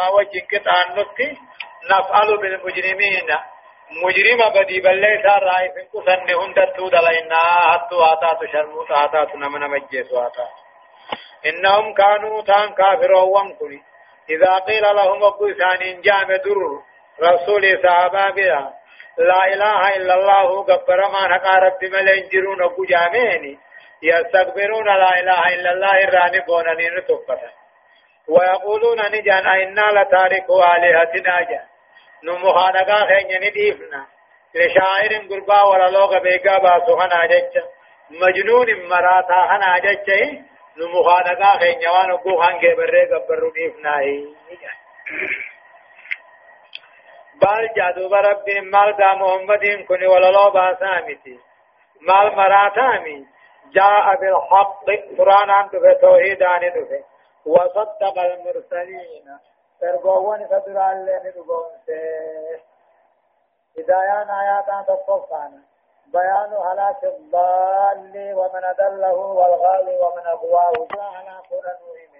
ما وجه قطع النطق نفعل بالمجرمين. مجرم بدي بلي سار رأي في قسن هند تود لنا حتى آتات شرموت آتات نمنا مجيس آتات إنهم كانوا تان كافرون وانكني. إذا قيل لهم أبو ثاني جامع در رسول صحابة بها لا إله إلا الله قبر ما نقا رب ملين جرون أبو جامعني يستكبرون لا إله إلا الله الراني بوننين تفتا ويقولون نجان إنا لتاركوا آلهتنا جان نمخانقا خين نديفنا. لشاعر قربا ولا لوغ بيقا باسو خنا جج مجنون مراتا خنا جج نمخانقا خين يوان أبو خان بري قبر نديفنا بل جادو برب مال دا محمد كن ولا لو باسامتي مال مراتامي جاء بالحق قرآن عن دفع توحيد عن دفع وصدق المرسلين. ترغوون فدر الله ندغون هدايان آيات تصفان بيان هلاك الضال ومن أدله والغالي ومن أغواه. هلاك نوهم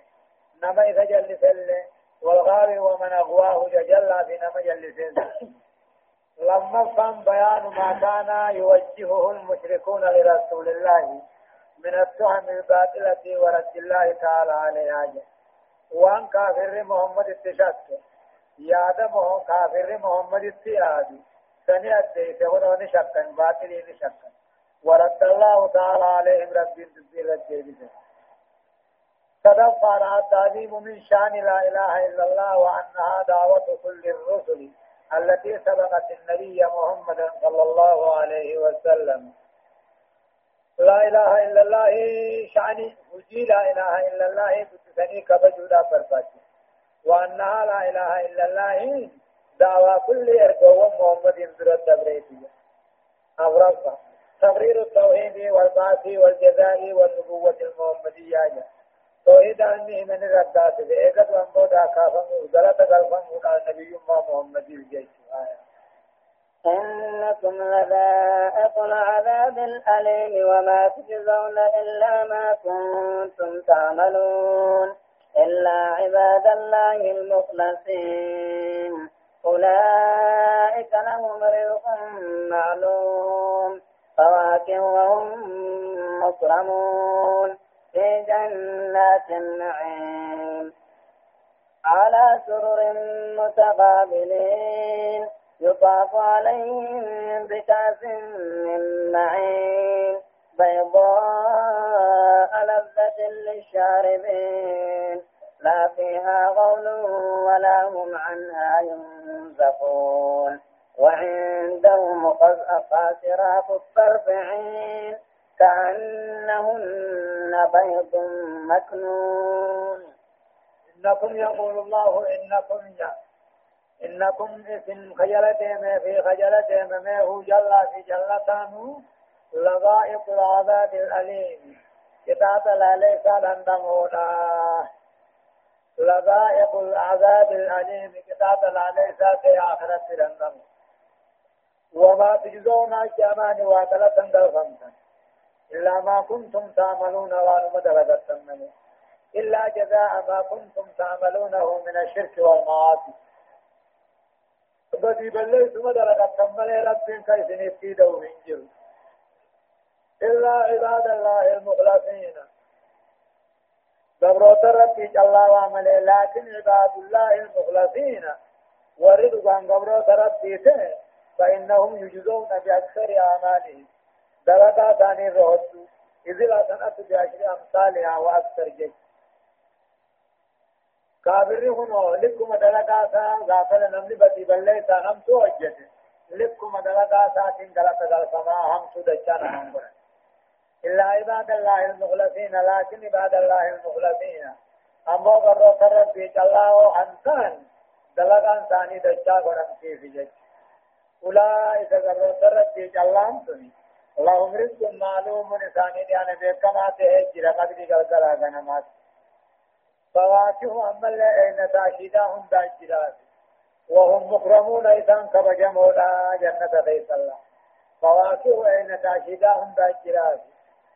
نما إذا جل فله والغاوي ومن أغواه. جل في نما جل لما فهم بيان ما كان يوجهه المشركون لرسول الله. من التهم الباطلة ورد الله تعالى عليها. وان كافر محمد اتشك ياد محمد كافر محمد اتيادي سني اتيت ونون شكا باطلين شكا. ورد الله تعالى عليهم رب تدبير الجيبه تدفع التعظيم من شان لا إله إلا الله وأنها دعوة كل الرسل التي سبقت النبي محمد صلى الله عليه وسلم. لا إله إلا الله شعني وجي لا إله إلا الله بتسني كبجودا برباتي وأنها لا إله إلا الله دعوة كل إرقوة محمد برد دبريتي أغرب تقرير التوحيد والبعث والجزاء والنبوة المحمدية. توحيد أني من الردات بإيقظ وانبودا كافم وغلط قلبم وقال نبي محمد الجيش آية إنكم لذائق العذاب الأليم وما تجزون إلا ما كنتم تعملون إلا عباد الله المخلصين. أولئك لهم رزق معلوم. فواكه وهم مكرمون. في جنات النعيم. على سرر متقابلين. يطاف عليهم بكأس من معين بيضاء لذة للشاربين. لا فيها غول ولا هم عنها ينزفون. وعندهم قاصرات الطرف عين كأنهن بيض مكنون. إنكم يقول الله إنكم يا إنكم إثم خجلتهم في خجلتهم ما هو جل في جلتان لضائق العذاب الأليم. كتاب لا ليس لندمونا لضائق العذاب الأليم. كتاب لا ليس في آخرة لندم وما تجزون كمان واتلة دلغمتا إلا ما كنتم تعملون وانما دلغتم إلا جزاء ما كنتم تعملونه من الشرك والمعاصي. بدي بلي ثم درجة كمل رب كيف نفيده من جل إلا عباد الله المخلصين. دبروت ربي جل وعمل لكن عباد الله المخلصين. ورد عن دبروت ربي فإنهم يجزون بأكثر أعمالهم. درجة ثاني رهد إذ لا تنأت بعشر أمثالها وأكثر جيش كافر هنا لكم دلقا سا غافل نمني بدي بلي سا هم تو أجد لكم دلقا سا تين غلط غلط ما هم تو دچانا هم بنا إلا عباد الله المخلصين لكن عباد الله المخلصين. أما قرر قرر في الله أنسان دلقا ثاني دچا غرم كيف جج أولئك قرر قرر في الله أنسان اللهم رزق معلوم إنساني ديانا بكما تهجر قدري قلقلا غنمات فواكه أما اللي تاشيداهم داجرات وهم مكرمون إذن كبجمولا جنة غيث الله. فواكه أين تاشيداهم داجرات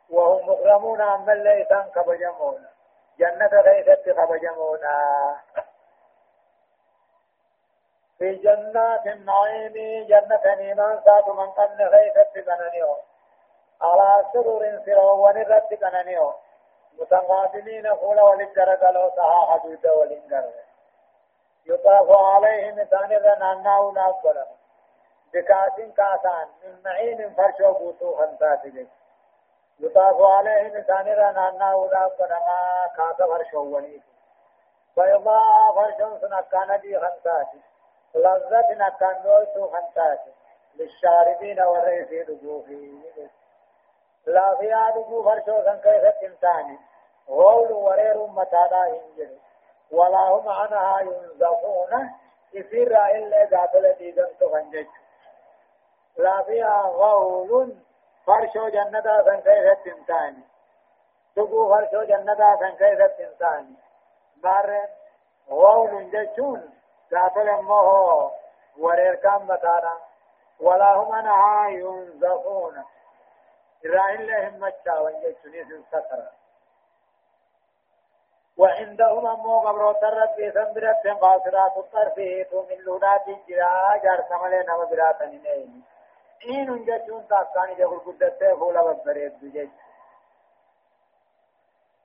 وهم مكرمون أما اللي إذن كبجمولا جنة غيث كبجمولا في جنات النعيم جنة نيمان سات من قن غيثت بنانيو على سرور سرو ونرت بنانيو متقابلين فول وللدرج لو سها حدود ولنجر يطاف عليهم ثانيا نانا ولا قرن بكاس كاسان من معين فرشو بوتو خنتاتي يطاف عليهم ثانيا نانا ولا قرن كاس فرشو ولي بيضاء فرشو سنكان دي خنتاتي لذة كان نوسو خنتاتي للشاربين والرئيسي دقوفي لا فيها دقو فرشو سن كيف غول ورير متادا هنجر ولا هم عنها ينزفون يسير إلا قاتل ديدن تفنجج لا فيها غول فرشو جنة سن كيف دقو فرشو جنة سن كيف تنتاني مارن غول جچون قاتل امه ورير كام بتانا ولا هم عنها ينزفون إسرائيل لهم مجا وانجا سترا وعندهم أمو قبرو ترت في سنبرت قاصرات الطرف من لونات الجراء جار سمالي نما براتا نين إن انجتون تاكاني جبر قدت فولا ببريد بجيش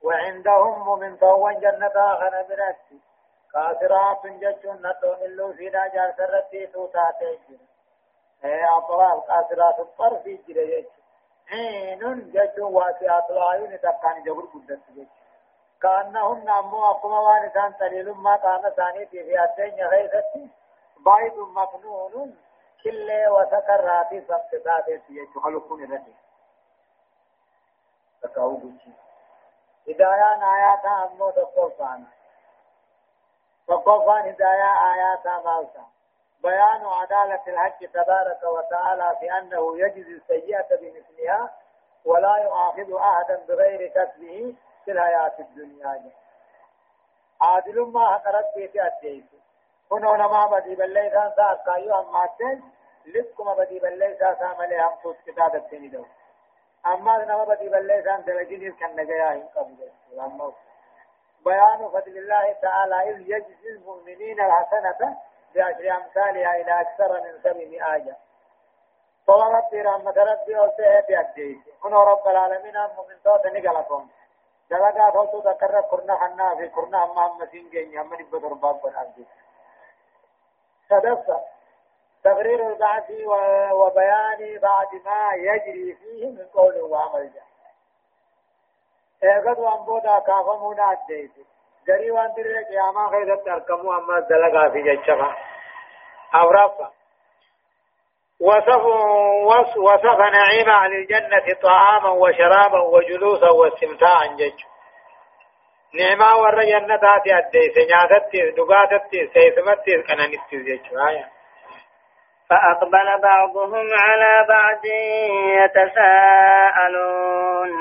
وعندهم من طوان جنة خنا برت. قاصرات جتون نتو من لو فيدا جار سرتي توتاتي جرا اي أطلال قاصرات الطرف جرا عين جتون واسعات العيون تاكاني جبر قدت بجيش كأنهن أمو أقوم وانسان تليل ما كان ثاني في الدنيا غيثتي بيض مكنون كل وسكرات سبتات يجعلكم ردي تكاو بوشي هدايا آيات أمو تقوفان تقوفان هدايا آيات مالتا بيان عدالة الحق تبارك وتعالى في أنه يجزي السيئة بمثلها ولا يؤاخذ أحدا بغير كسبه في الحياة الدنيا. عادل ما حقرت بيتي أديس كنو نما بدي بالله سان سا كايو أما تن لكم بدي بالله سا سامل هم توت كتاب الدنيا دو. أما نما بدي بالله سان دلجين كان نجايا هم قبل. بيان فضل الله تعالى إذ يجزي المؤمنين الحسنة بعشر أمثالها إلى أكثر من سبع آية. طلبت رحمة ربي وسيئة بأديس كنو رب العالمين المؤمن صوت نقلكم. دلقا فوتو ذكر قرنا حنا في قرنا أما أما سنجين يمن بدر باب بالعبد صدفة تقرير البعث وبيان بعد ما يجري فيه من قول وعمل جاء اغد وانبودا كافمونا الديت جري وان ترى قياما خيرت تركمو أما دلقا في جشفا أو رفا وصف وصف نعيم أهل الجنة طعاما وشرابا وجلوسا واستمتاعا جج نعمة ور جنة تاتي أدي سنياتتي دقاتتي سيسمتي كنانتي جج آية فأقبل بعضهم على بعض يتساءلون.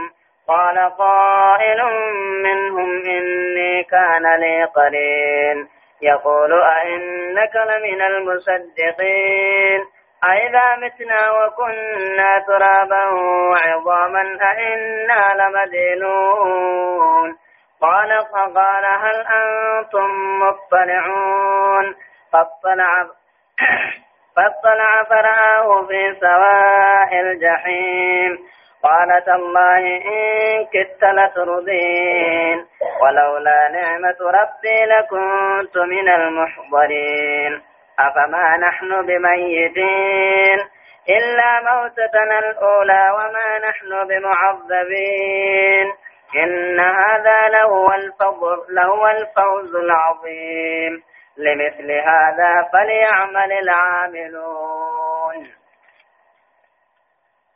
قال قائل منهم إني كان لي قرين. يقول أئنك لمن المصدقين. أئذا متنا وكنا ترابا وعظاما أئنا لمدينون. قال فقال هل أنتم مطلعون؟ فاطلع فاطلع فرآه في سواء الجحيم. قال تالله إن كدت لترضين ولولا نعمة ربي لكنت من المحضرين. أفما نحن بميتين؟ إلا موتتنا الأولى وما نحن بمعذبين. إن هذا لهو الفضل لهو الفوز العظيم. لمثل هذا فليعمل العاملون.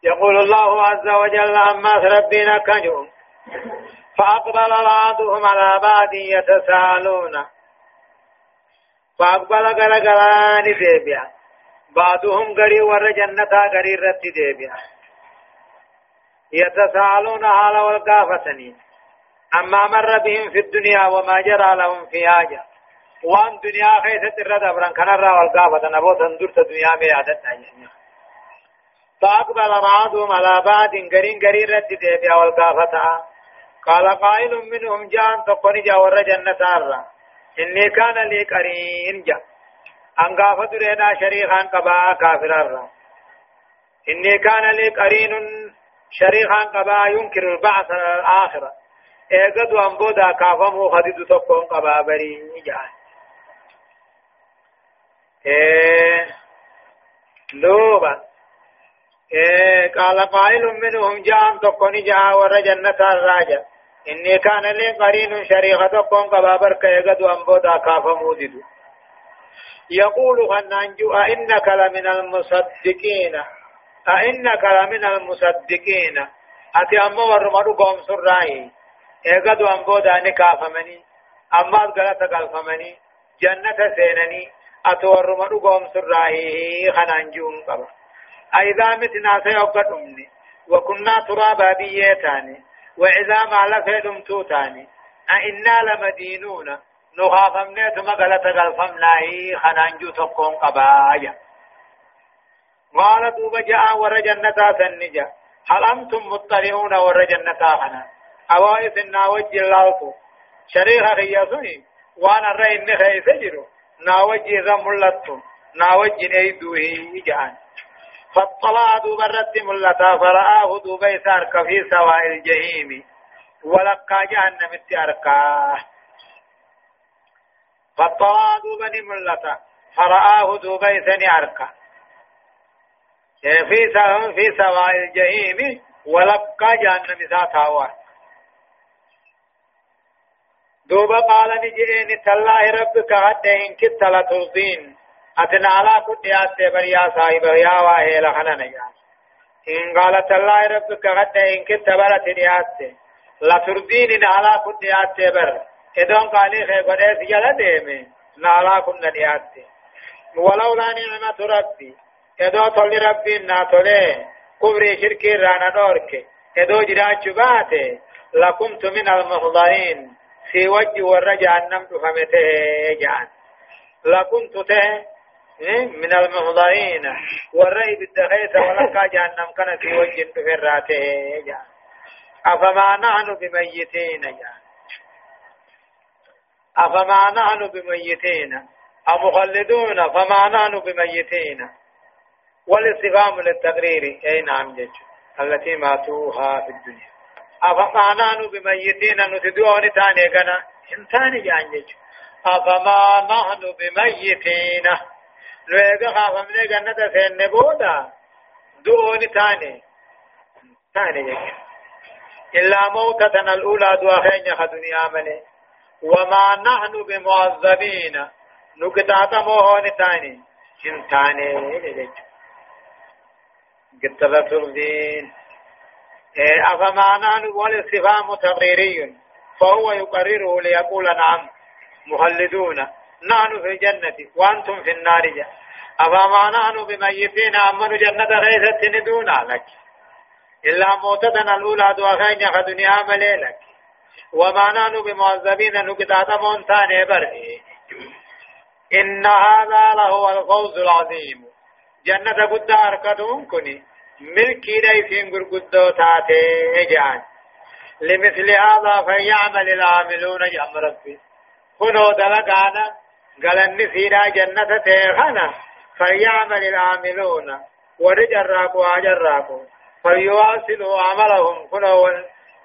يقول الله عز وجل عما ربنا كجوا فأقبل بعضهم على بعض يتساءلون. فأقبل غرغران ديبيا. بعضهم غري ور جنتا غري رت ديبيا. يتساءلون حال والقافتني. أما مر بهم في الدنيا وما جرى لهم في حاجة. وأن دنيا خيثت الرد أبران كان الرا والقافة نبو تندرت دنيا مي عدتنا فأقبل بعضهم على بعض غرين غري رت ديبيا والقافة. قال قائل منهم جان تقني جاور جنة الرا إني كان لي قرين جا. أن قافة درينا شريخا قبا كافر الرا إني كان لي قرين شريخا قبا ينكر البعث الآخرة. إيقظ أنبودا كافمو خديد تقون قبا بري جاء إيه إيه قال قائل منهم جاء تقوني جاء ور جنة الراجة إني كان لي قرين شريخة تقون قبا برك إيقظ أنبودا كافمو ديدو يقول غنانجو أئنك لمن المصدقين؟ أئنك لمن المصدقين؟ أتي أما ورمضو قوم سرائي. إيقادوا أنبو داني كافمني أما غلطة قلفمني جنة سينني أتو ورمضو قوم سرائي خنانجون قبا أيضا متنا سيوقت أمني وكنا ترابا بيتاني وعظام على فيدم توتاني. أئنا لمدينون. نخافمني ثم غلطة قلفمناهي خنانجو تقون قبايا. قال دوب جاء ور جنتا هل أنتم مطلعون ور خنا؟ أوائس الناوج اللالتو شريخ خياسوني وأنا رأي إن خيس جرو ناوج إذا ملتو ناوج نيدوه جان فاطلع الرد ملتا فرآه دوب يسارك في سواء الجحيم ولقى جهنم اتأركاه فاطلع دوب ملتا فرآه دوب يسني أركاه في في سواء الجحيم ولقى جهنم ذات دوبا قال نجئين تالله ربك حتى إن لترضين أتنا على كل يات بريا صاحب يا واهي لخنا نجا إن قال تالله ربك حتى إن كدت برت يات لترضين على كل يات بر إذن قال خيبر إيس يلا ديمي نالا كل يات ولولا نعمة ربي ادو تولي ربي نا تولي كبري شركي رانا دورك ادو جراج باته لكنت من المحضرين في وجه والرجع النمت فمته جان لكنت ته من المحضرين والرأي بالدخيث ولقى جهنم كان في وجه تفراته جان أفما نحن بميتين؟ أفما نحن بميتين؟ أمخلدون فما نحن بميتين؟ والاستفهام للتقرير. أي نعم جج التي ماتوها في الدنيا. أفما نحن بميتين؟ نتدعون تاني كنا انتاني جج أفما نحن بميتين؟ لويغا خافم لي جنة سين بودا دعون تاني. تاني جج إلا موتتنا الأولى دواخين خدنيا ملي وما نحن بمعذبين. نكتاتا موهون تاني. انتاني جج قتلة الدين أفمعنى والاستفهام تقريري فهو يقرره ليقول نعم. مخلدون نحن في الجنة. وأنتم في النار. أفما بميتين؟ أمن جنة غيثة ندون لك. إلا موتتنا الأولى دواخين يخدني ملي لك وما نحن بمعذبين؟ نقطات مونتان برئي إن هذا لهو الفوز العظيم. جنة قد أركضهم كني. ملكي ليسين قرقدو تاتي جان لمثل هذا فيعمل العاملون جام ربي. كنو دلقانا. قال النسينا جنة تيخنا فيعمل العاملون ورجراكو أجراكو فيواصلوا عملهم كنو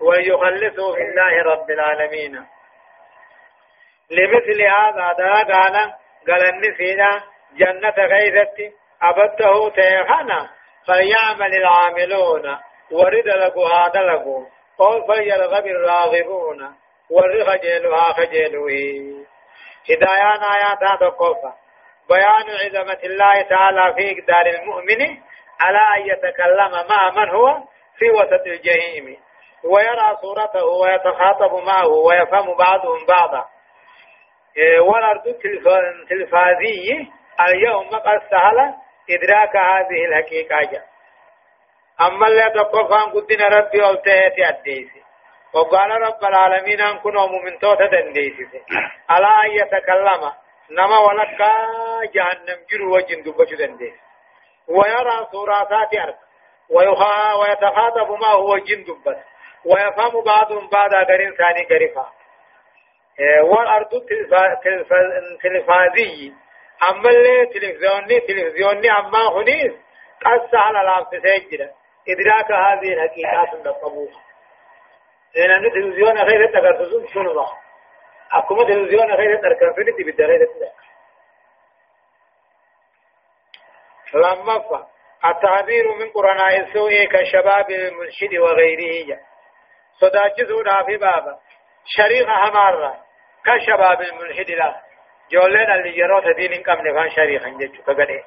ويخلصوا في الله رب العالمين لمثل هذا دلقانا قال النسينا جنة غيرتي أبده تيخنا فليعمل العاملون ورد لقوا هذا لقوا قول فليرغب الراغبون والرخجلها خجلوه هدايان آيات هذا قوفا بيان عظمة الله تعالى في إقدار المؤمن على أن يتكلم مع من هو في وسط الجحيم. ويرى صورته ويتخاطب معه ويفهم بعضهم بعضا. إيه، والأرض التلفازي اليوم قد سهل إدراك هذه الحقيقة. أما اللي تقفان قدنا ربي ألتهت أديسي وقال رب العالمين أن كنوا ممنتوتا دنديسي ألا أن يتكلم. نما ولقى جهنم جرو وجن دبشو دنديسي ويرى صوراتات أرك. ويتخاطب ما هو جن دبس ويفهم بعضهم بعض غير ثاني غريفا والأرض التلفازي أما اللي تلفزيوني تلفزيوني أما هنيس قص على لامس سيجرة إدراك هذه الحقيقات النقبوها لأن تلفزيون غير تقرصون شنو ضع أكما تلفزيون غير تركن في بداية لما فا التعبير من قرناء السوء كشباب المنشد وغيره صداجزونا في بابا شريك همارا كشباب الملحد لا جولين اللي يروا دين كم نفان شريكا جتشو كغني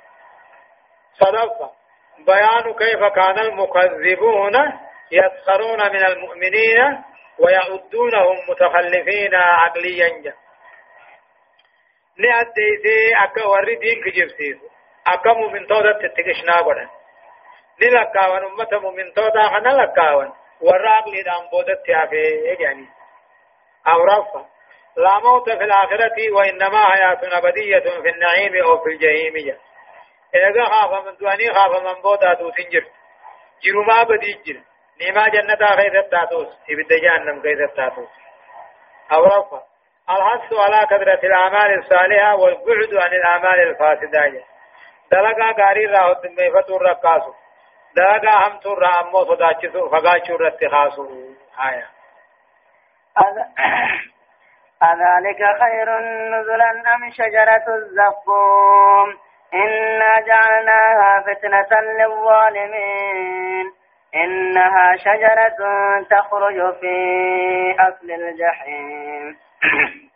صدق بيان كيف كان المكذبون يسخرون من المؤمنين ويعدونهم متخلفين عقليا. نأديسي أكا وري دين كجبسيس. أكا مؤمن تودا تتكشنا قدن. نلقاون أمة مؤمن تودا خنا لقاون وراق لدام بودت تيافي يعني أو رفع لا موت في الآخرة وإنما حياة أبدية في النعيم أو في الجحيم. إذا خاف من دواني خاف من بودا تو سنجر جرو ما بدي جر نما جنة خيث تاتوس إبدا جهنم خيث تاتوس أو رفع الحث على كثرة الأعمال الصالحة والبعد عن الأعمال الفاسدة. دلقا قاري راهو تنميفتو الرقاسو دلقا هم تر أمو صداتشسو فقاشو رتخاسو آية أذلك خير نزلا أم شجرة الزقوم؟ إنا جعلناها فتنة للظالمين. إنها شجرة تخرج في أصل الجحيم.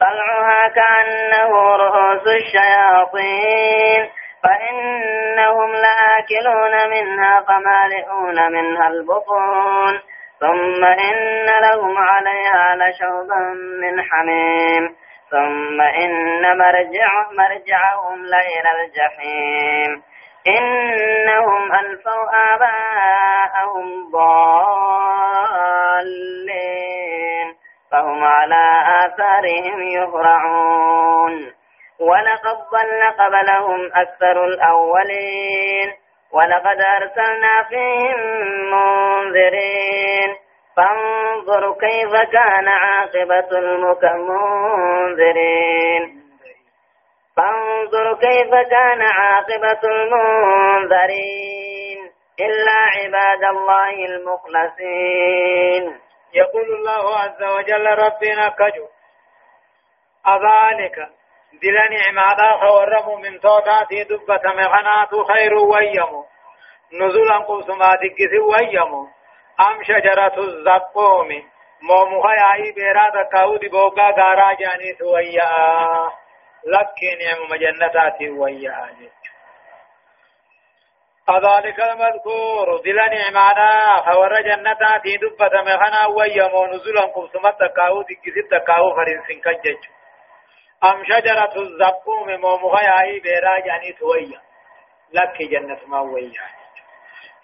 طلعها كأنه رؤوس الشياطين. فإنهم لآكلون منها فمالئون منها البطون. ثم إن لهم عليها لشوبا من حميم. ثم إن مرجع مرجعهم لإلى الجحيم. إنهم ألفوا آباءهم ضالين فهم على آثارهم يهرعون. ولقد ضل قبلهم أكثر الأولين. ولقد أرسلنا فيهم منذرين. فانظر كيف كان عاقبة المنذرين فانظر كيف كان عاقبة المنذرين إلا عباد الله المخلصين. يقول الله عز وجل ربنا كجو. أذلك دل نعمة خورم من توتاتي دبة مغنات خير ويمو. نزولا قوسما دكس ويمو. أم شجرة الزقوم. مومها يعي بيرا تكاودي بوغا غارا جاني لك نعم مجنتاتي ويا أذلك المذكور دل نعمانا فور جنتاتي دبة مغنا ويمو نزولا قوسما تكاودي كسي تكاو فرنسين كججو أم شجرة الزقوم مومها أي بيرا جاني تويا لك جنة ما ويا.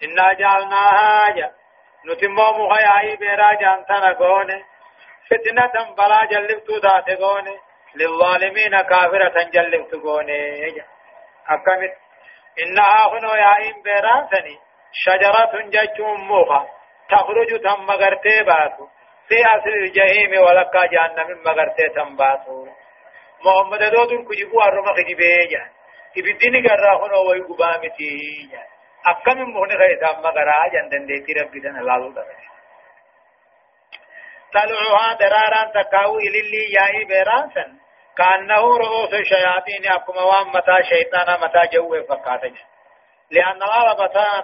إنا جعلناها جا. نتم مومها أي بيرا جانتنا قوني فتنة بلا جلبتو ذات قوني للظالمين كافرة جلبتو قوني أكمت إنها هنو يا إن بيرا سني شجرة ججوم موها تخرج تم مغرتي باتو. في أصل الجحيم ولكا جهنم مغرتي تم باتو. محمد دو دون كجي بو ارما خدي بيجا تبديني غرا هنو وي غبامتي اكم مون خيدا مغرأ جندن دي تي ربي دنا لالو در طلعها درارا تكاو إلي ياي بيرانسن كأنه رؤوس الشياطين أكما وام متى شيطانا متى جو فقاتج لأن العرب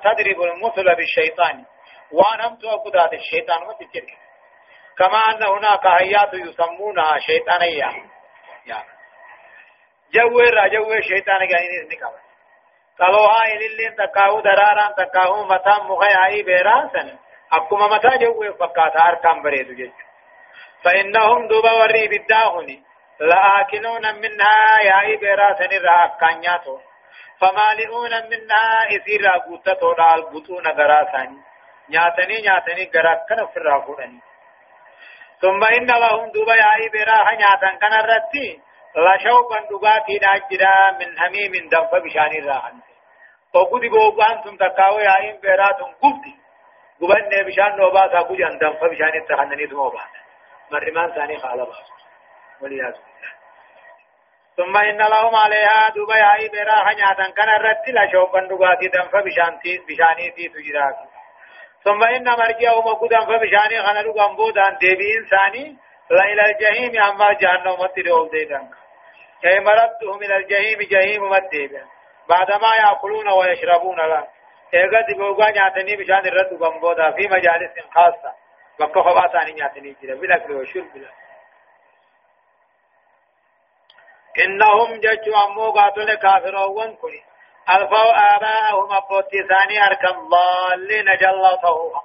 تضرب المثل بالشيطان. وأنا هم توقدات الشيطان متجرك كما أن هناك هيات يسمونها شيطانية. يعني جو را جو شيطان غاين نكاب قالوا هاي للين تكاو دراران تكاو متا مغيعي بيراسن أكما متا جو فقات أركام بريدو جج فإنهم دوبا وري بالداهني لآكلون منها يا بيراسن الرأكانياتو فمالئون منها إثير قوتتو دال بطون غراساني نياتني نياتني غراكنا في الرافوراني ثم إن لهم دوبا يا بيرا نياتن كان الرتي لا شوقا دغاتي ناجرا من حميم دم فبشان الراحن وقد بوغان ثم تكاو يا إن بيراتم قبدي قبن بشان نوبا ساكو جان دم فبشان التحنني ثم وبا مرمان ثاني خالبا ولياذ بالله ثم إن لهم عليها دوبا ياي برا حنياتا كان الرد لا شوبا دغاتي دنف بشانتي بشاني تي تجراك ثم إن مرجعهم وقدام فبشاني خنا دغام بودان ديبي إنساني لا إلى الجحيم أما جهنم متدعو ديدان أي مردهم إلى الجحيم جحيم متدعو بعدما يأكلون ويشربون لا إيغا دبوغا نياتني بشان الرد غمبودا في مجالس خاصة بكو خباتاني نياتني جرا بالأكل والشرب بالأكل إنهم ججوا أمو قاتل كافرون كني ألفوا آباءهم أبوتي ثاني أركم ضالين جلطوها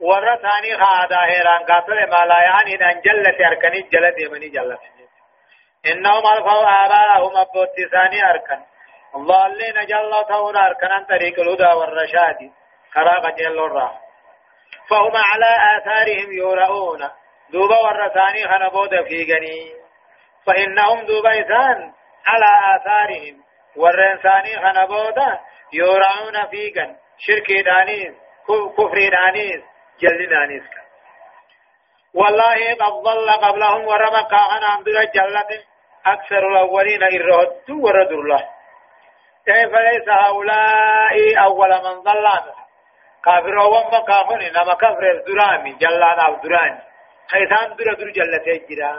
ورا ثاني خادا هيران قاتل ما لا يعني أن جلت أركني جلت يمني جلت إنهم ألفوا آباءهم أبوتي ثاني أركن ضالين جلطوها أركن عن طريق الهدى والرشاد خراق جل الراه فهم على آثارهم يورؤون دوبا ورا ثاني خنبود في جنين فإنهم دوبيسان على آثارهم والرنساني خنبودا يورعون فيقا شرك دانيس كفر دانيس جل دانيس والله قد ضل قبلهم ورمك عن عبد جلة أكثر الأولين إرهد ورد الله كيف ليس هؤلاء أول من ضل كافر وما كافر نما كفر الدرامي جلان أو دراني. خيثان در در جلة جرا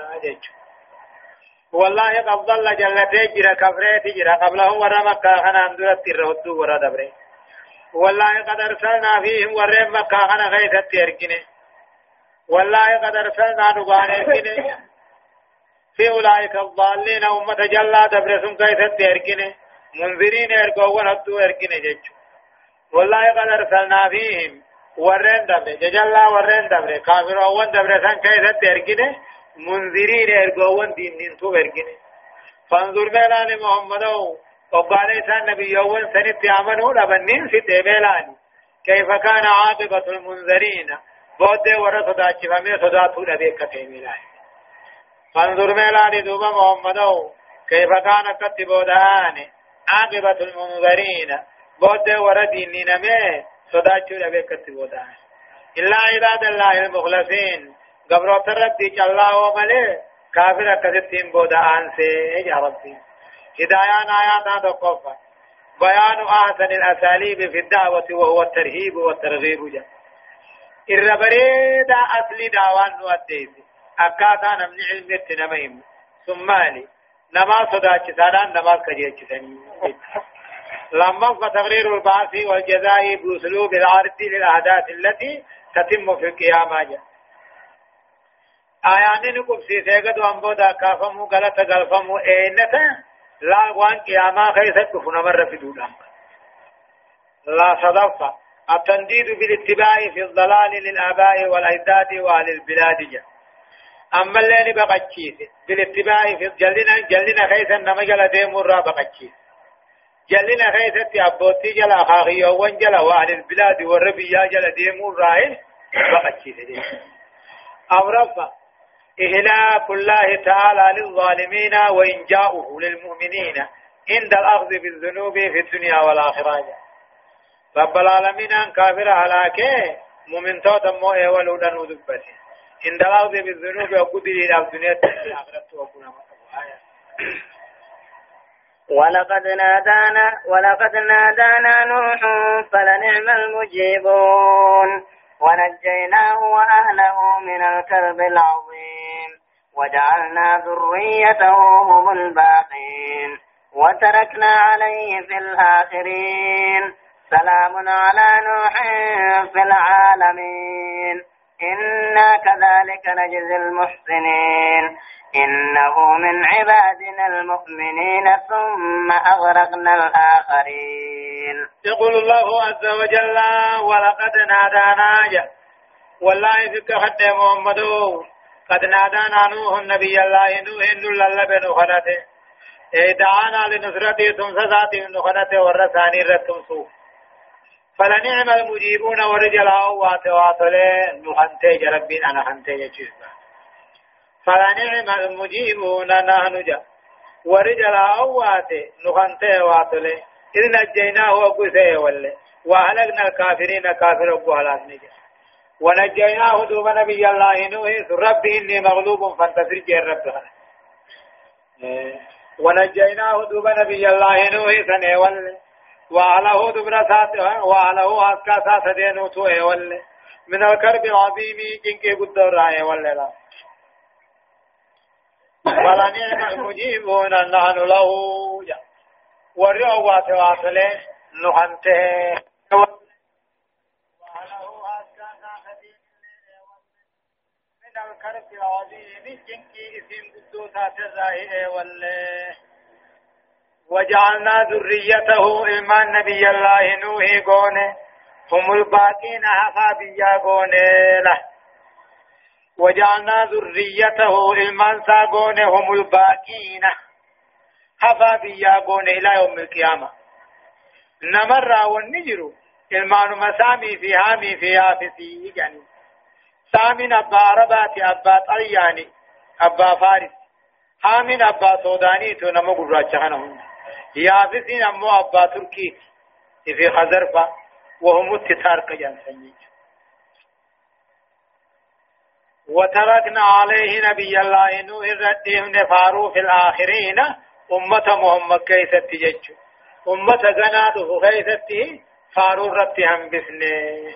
والله قد ضل جلتي جرا كفريت جرا. قبلهم ورا مكة خنا اندرت الرهدو ورا دبره والله قد أرسلنا فيهم ورا مكة خنا غيثت تركنه والله قد أرسلنا نبانه في أولئك الضالين أمة جلا دبرسون غيثت تركنه منذرين ارقوا ونبدو اركنه جيجو والله قد أرسلنا فيهم ورين دبره جلا ورين دبره كافر أول دبرسان كيثت تركنه منذرين ارغوان دين دين تو ارغني فانظر ميلان محمد وقال إسان نبي يوان سنت عملوا لبنين ستة ميلان كيف كان عاقبة المنذرين؟ بود ورا صدا چفامي صدا تو نبي كتي ميلان. فانظر ميلان دوبا محمد كيف كان كتبودان عاقبة المنذرين بود ورا دين نمي صدا چو نبي كتبودان إلا عباد الله المخلصين. قبرو تردي جلا وملي كافر كذبتين بودا آنسي. يا ربي. هدايان آيات دقوفا بيان أحسن الأساليب في الدعوة وهو الترهيب والترغيب. جا الربريد أصلي دعوان نوديس أكاتا نمني علم التنميم ثم لي نما صداك سادان نما سنين لما فتغرير البعث والجزاء بأسلوب العرض للأحداث التي تتم في القيامة آيان نقب سيسيقد وانبودا كافمو غلط غلفمو اينتا لا وان قياما خيست كفنا مر في دودا لا صدفة التنديد بالاتباع في الضلال للآباء والأجداد وأهل البلاد جا۔ أما اللي بقتشيس. بالاتباع في جلنا جلنا خيسا نما جل ديمور را بقتشيس. جلنا خيسا تيابوتي جل أخاخي وان جل وأهل البلاد والربيا جل ديمور راهن بقتشيس. أو رفا إهلاك الله تعالى للظالمين وإنجاؤه للمؤمنين عند الأخذ بالذنوب في الدنيا والآخرة. رب العالمين أن كافر هلاكه مؤمن توتا مو ايولو دنو عند الأخذ بالذنوب وقدر إلى الدنيا ولقد نادانا ولقد نادانا نوح فلنعم المجيبون. ونجيناه وأهله من الكرب العظيم. وجعلنا ذريته هم الباقين. وتركنا عليه في الآخرين. سلام على نوح في العالمين. إنا كذلك نجزي المحسنين. إنه من عبادنا المؤمنين ثم أغرقنا الآخرين. يقول الله عز وجل ولقد نادانا والله فيك حد محمد. قد نادانا نوح النبي الله نوح نول الله بن خنته اي دعانا لنصرته ثم ساتي من خنته ورثاني رتم سوف فلنعم المجيبون ورجل أوات واتله نحنته جربين أنا حنته يجيبا فلنعم المجيبون نحن جا. ورجل أوات نحنته واتله إذ نجيناه وقسيه وله. وأهلكنا الكافرين كافر وهلاك نجا. ونجيناه دوب نبي الله نوح ربي إني مغلوب فانتصر جير ربها ونجيناه دوب نبي الله نوح سنه ول وعله دبر سات وعله اسكا سات دينو تو ول من الكرب العظيم جنك قدر راي ول لا. فلنعم المجيبون نحن له. ورئوا واتواصله. نحنته. من الكرب العظيم جنكي اسم قدوسات الرائع والله وجعلنا ذريته إما نبي الله نوح قونه هم الباقين حفا بيا قونه له. وجعلنا ذريته إما ساقونه هم الباقين حفا بيا قونه إلى يوم القيامة. نمر والنجر إلمان مسامي في هامي في آفسي يعني. سامن أبا عربات أبا طلياني أبا فارس. حامن أبا سوداني تو نمو قراجهنهم يافسين أمو أبا تركي في خزرفة وهم التتار كجان سنجي وتركنا عليه نبي الله نوح الردهم نفارو في الآخرين أمة محمد كيست تجج أمة غناده كيست فارو رتهم بسنه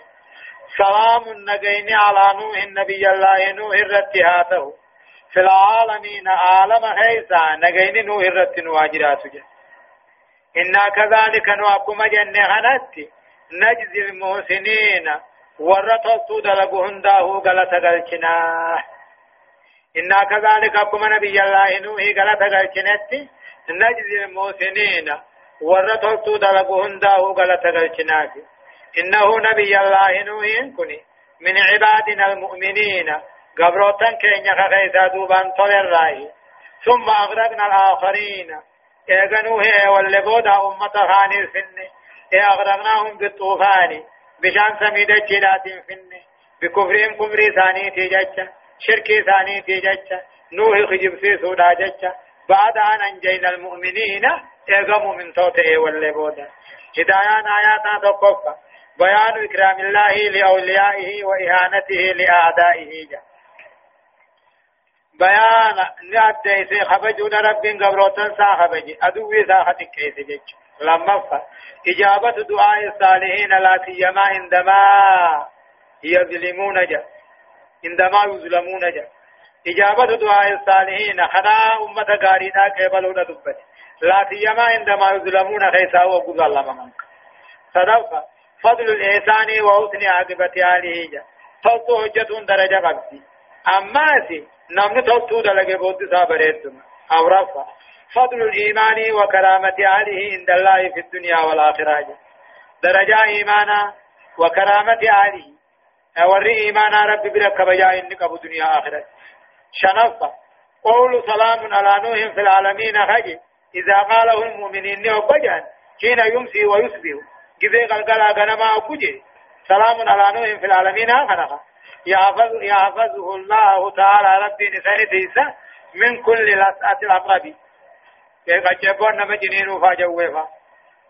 سلام النجين على نوح النبي الله نوح الرتهاته في العالمين عالم هيسا نجين نوح الرت نواجرات إنا كذلك نوكم جنة هنتي نجزي المحسنين. ورطلتو دلقو هنداه غلط غلچنا. إنا كذلك أكم نبي الله نوح غلط غلچنتي نجزي المحسنين. ورطلتو دلقو هنداه غلط غلچناتي إنه نبي الله نوح كني من عبادنا المؤمنين. قبروتن كين يخيسا دوبان طول راي ثم أغرقنا الآخرين. إيغنوه واللبودا أمة خاني الفن أغرقناهم بالطوفان بشان سميدة جلات فن بكفرهم كفري ثاني تيجتش شركي ثاني تيجتش نوح خجب في سودا جتش بعد أن أنجينا المؤمنين إيغموا من توته واللبودا هدايان آياتنا تقفى بيان إكرام الله لأوليائه وإهانته لأعدائه جا. بيان نعد سي خبجون رب قبروتن سا خبجي. أدوي سا خطك كيس جج لما فا. إجابة دعاء الصالحين لا سيما عندما يظلمون جا. عندما يظلمون جا. إجابة دعاء الصالحين خنا أمة غارينا قبلون دبت. لا سيما عندما يظلمون خيسا وقضى الله منك صدقا فضل الإحسان وحسن عاقبة آله جا. تلتو حجة درجة قبسي أما سي نمن تلتو دلق بود سابريتم أو رفع فضل الإيمان وكرامة آله عند الله في الدنيا والآخرة درجة إيمانا وكرامة آله أوري إيمانا رب برك بجاء إنك أبو دنيا آخرة شنفة قول سلام على نوح في العالمين خجي إذا قاله المؤمنين نوبجان حين يمسي ويصبح جزي قلقلا غنما أكوجي سلام على نوح في العالمين آخرها يحفظ يحفظه الله تعالى ربي نسان تيسا من كل لسعة الأقرب قد جبون نما جنين فاجوفا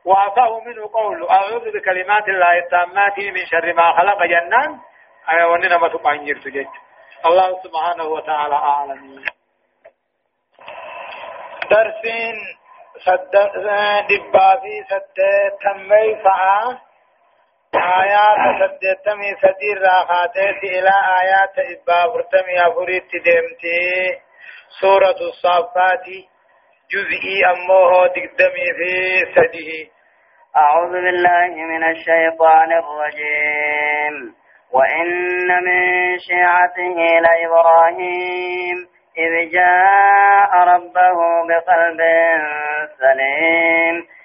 وعفاه منه قول أعوذ بكلمات الله التامات من شر ما خلق جنان. أي وننا ما تقعين جرت الله سبحانه وتعالى أعلم. درسين سد دبا في سد تمي فعا آيات سد تمي سدير راخاتي إلى آيات إبا فرتمي أفريت دمتي سورة الصافات جزئي أمه دقدمي في سده أعوذ بالله من الشيطان الرجيم. وإن من شيعته لإبراهيم إذ جاء ربه بقلب سليم.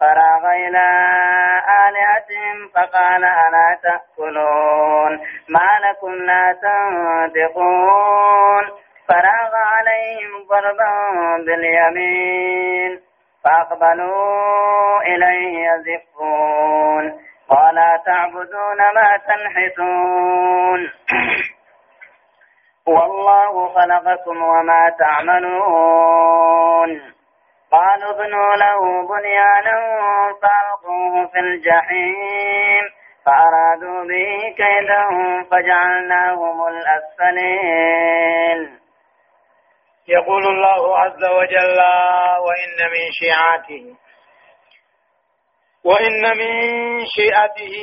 فراغ إلى آلهتهم فقال ألا تأكلون ما لكم لا تنطقون فراغ عليهم ضربا باليمين فأقبلوا إليه يزفون ولا تعبدون ما تنحتون والله خلقكم وما تعملون قالوا ابنوا له بنيانا فألقوه في الجحيم فأرادوا به كيدا فجعلناهم الأسفلين. يقول الله عز وجل وإن من شيعته وإن من شيعته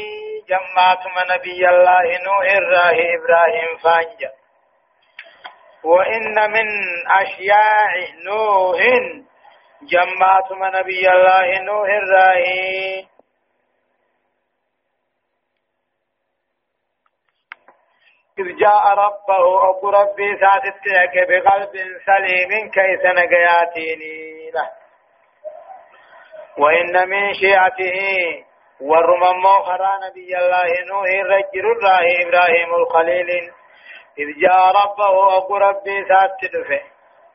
جمعت نبي الله نوح الراه إبراهيم فانجا وإن من أشياع نوح جمعت نبي الله نوح الراه إذ جاء ربه أبو ربي ساتتك بقلب سليم كيس نقياتيني له. وإن من شيعته ورمم خرا نبي الله نوح الرجل الله إبراهيم الخليل. إذ جاء ربه أبو ربي ساتتك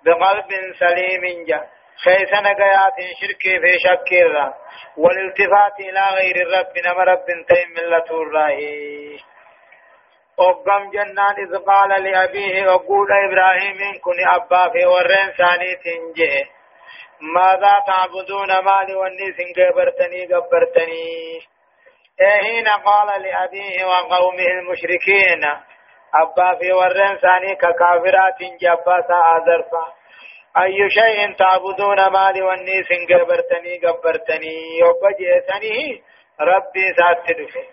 بقلب سليم جاء. خيس نقيات شركي في شكيرا والالتفات إلى غير الرب نما رب تيم ملة الله أقام جنان إذ قال لأبيه أقول إبراهيم كن أبا في ورين ثاني تنجي. ماذا تعبدون مالي والنيس قبرتني قبرتني؟ حين قال لأبيه وقومه المشركين أبا في ورين ثاني ككافرات جباسا أذرفا. أي شيء تعبدون مالي والنيس قبرتني قبرتني وبجئتني ربي ساتدفه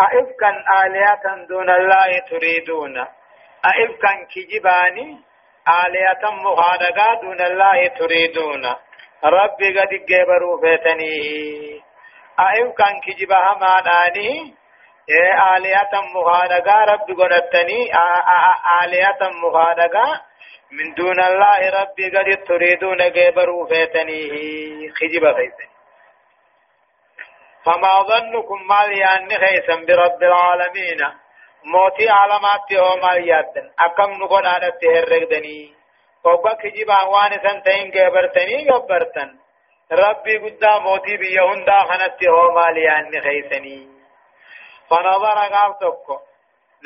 أئفكا آلهة دون الله تريدون. أئفكا كجباني آلهة مخادقا دون الله تريدون. ربي قد جبروا فيتني. أئفكا كجبها ماناني آلهة مخادقا ربي قدتني آلهة مخادقا من دون الله ربي قد تريدون جبروا فيتني خجب فيتني فما ظنكم مال يعني خيسا برب العالمين موتي علامات يوم اليادن أكم نقول على التهرقدني وقا كجيبا وان سنتين قبرتني قبرتن ربي قد موتي بيهن داخنت يوم يعني خيسني فنظر قابتك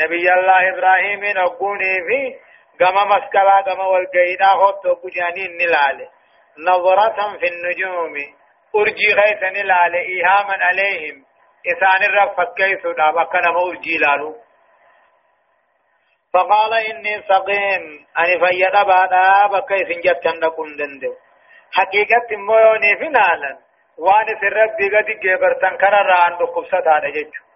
نبي الله إبراهيم نقوني في قام مسكلا قام والقيدا خطو بجانين نلاله نظرة في النجوم أرجي غيثن لال إيهاما عليهم إسان الرب فكيس دابا كان أرجي لالو فقال إني سقيم أني فيد بادا بكيس جتن نكون دندو حقيقة مويوني فنالا وان سرب بيغتي جبرتن كان ران بقبسة هذا جيجو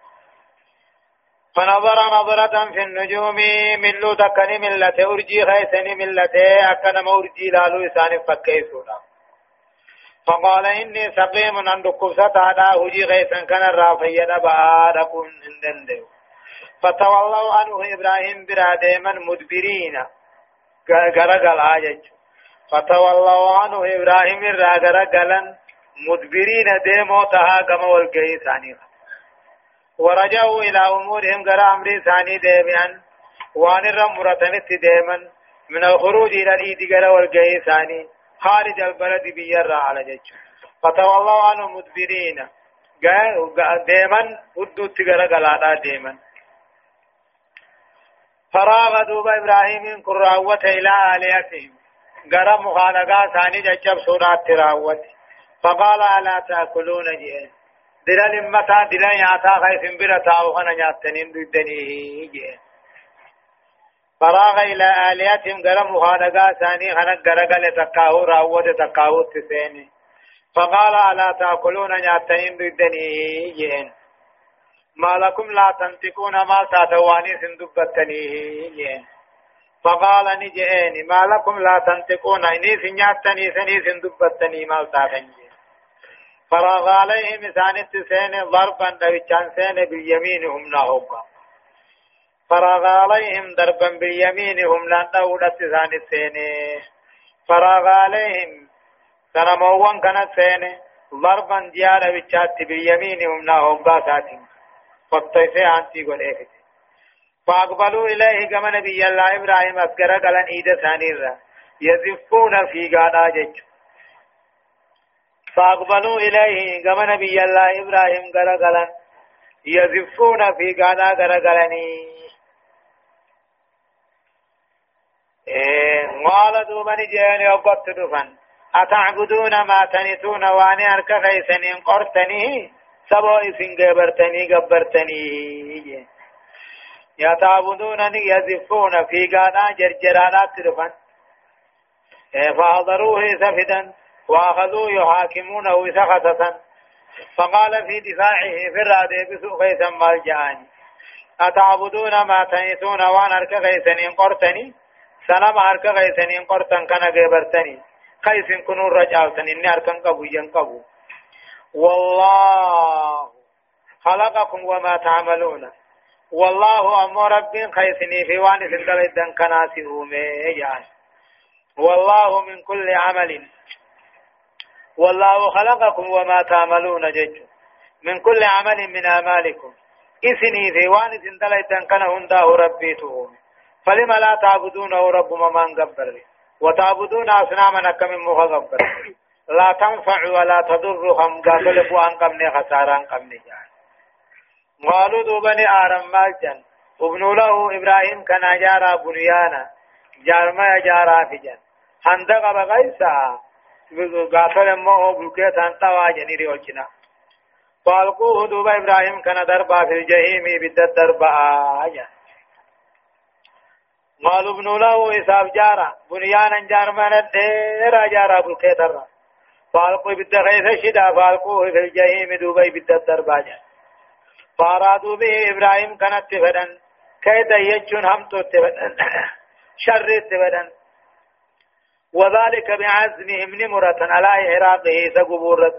فنظر نظرة في النجوم من لو تكني ملته أرجي غيثني ملته أكنا مورجي لالو إسان فكيسو دابا فقال إني سقيم أن دكوسة هذا هجي غيثا كان الرافية بعد كن اندندو فتولوا عنه إبراهيم برا ديما مدبرين. غرقل آجج. فتولوا عنه إبراهيم را غرقلا مدبرين ديمو تها كما والقهي ورجعوا إلى أمورهم غرا أمري ثاني ديميان وأن الرمرتنت ديما من الخروج إلى الإيد غرا والقهي ثاني خارج البلد بيرا على جيش. فتولوا عنه مدبرين. ديما ودو تغرى قلادا ديما فراغ دوب إبراهيم كراوة إلى آلهتهم. غرى مخالقا ثاني ججب سورات تراوت. فقال ألا تأكلون جئين؟ دلا لمتا دلا ياتا خيف برتا وخنا نياتنين ددني جئين فراغ إلى آلهتهم قال مخانقا ثاني خنق قرقل تقاهو راوة تقاهو تسيني فقال ألا تأكلون نياتين بدني جين ما لكم لا تنطقون ما تاتواني سندبتني فقال نجئني ما لكم لا تنطقون إني سنياتني سني سندبتني ما تاتني فراغ عليهم ثاني تسيني ضربا دوچان سيني باليمين هم نهوكا فراغ عليهم ضربا باليمين هم لن دولة ثاني السيني فراغ عليهم سنموان كانت سيني ضربا ديارة بچات باليمين هم لا هوبا ساتين. فطيسي آنتي قل إيه فأقبلوا إليه كما نبي الله إبراهيم أسكر قلن إيدا ثاني را يزفون في قادا فأقبلوا إليه كما نبي الله إبراهيم غرغلا يزفون في قادا غرغلني إيه قال دوبني جاني وقت دفن أتعبدون ما تنسون وأني أرك خيسنين قرتني سبو إسن قبرتني قبرتني. يتعبدونني يزفون في قادا جرجرانات دفن إيه فحضروه سفدا. وأخذوا يحاكمونه سخطة. فقال في دفاعه في الرادة بسوء خيسا مالجاني أتعبدون ما تنسون وأنا أرك خيسنين قرتني؟ سلام أرك خيسنين قرتن كان قبرتني خيسن كنون رجالتن إني اركن قبو ينقبو. والله خلقكم وما تعملون. والله أمر رب خيسني في وان سندل كناسي أومي يعني. والله من كل عمل والله خلقكم وما تعملون جج من كل عمل من أعمالكم. إثني في وان سندليتن كان هنده ربيته فلما لا تعبدونه رب من قبر وتعبدون أصناما كم مغبر لا تنفع ولا تضرهم قابل بوان قمني خساران قمني جان قالوا دوبني آرم مالجن. ابنوا له إبراهيم كان جارا بنيانا. جارما جارا في جن هندق بغيسا. غافل مو بلكيت أنت واجني ريوجنا فالقوه دوبا إبراهيم كان دربا في الجحيم بدت دربا آية قالوا ابن له إساف جارا بنيانا جار من الدير جارا بلكيت الرا فالقوه بالدخيث شدا فالقوه في الجحيم دوبا بدت دربا جان فارادوا به إبراهيم كانت تفدن كيدا يجون همتو تفدن شر تفدن وذلك بعزمهم نمرة على إعراضه سقبورة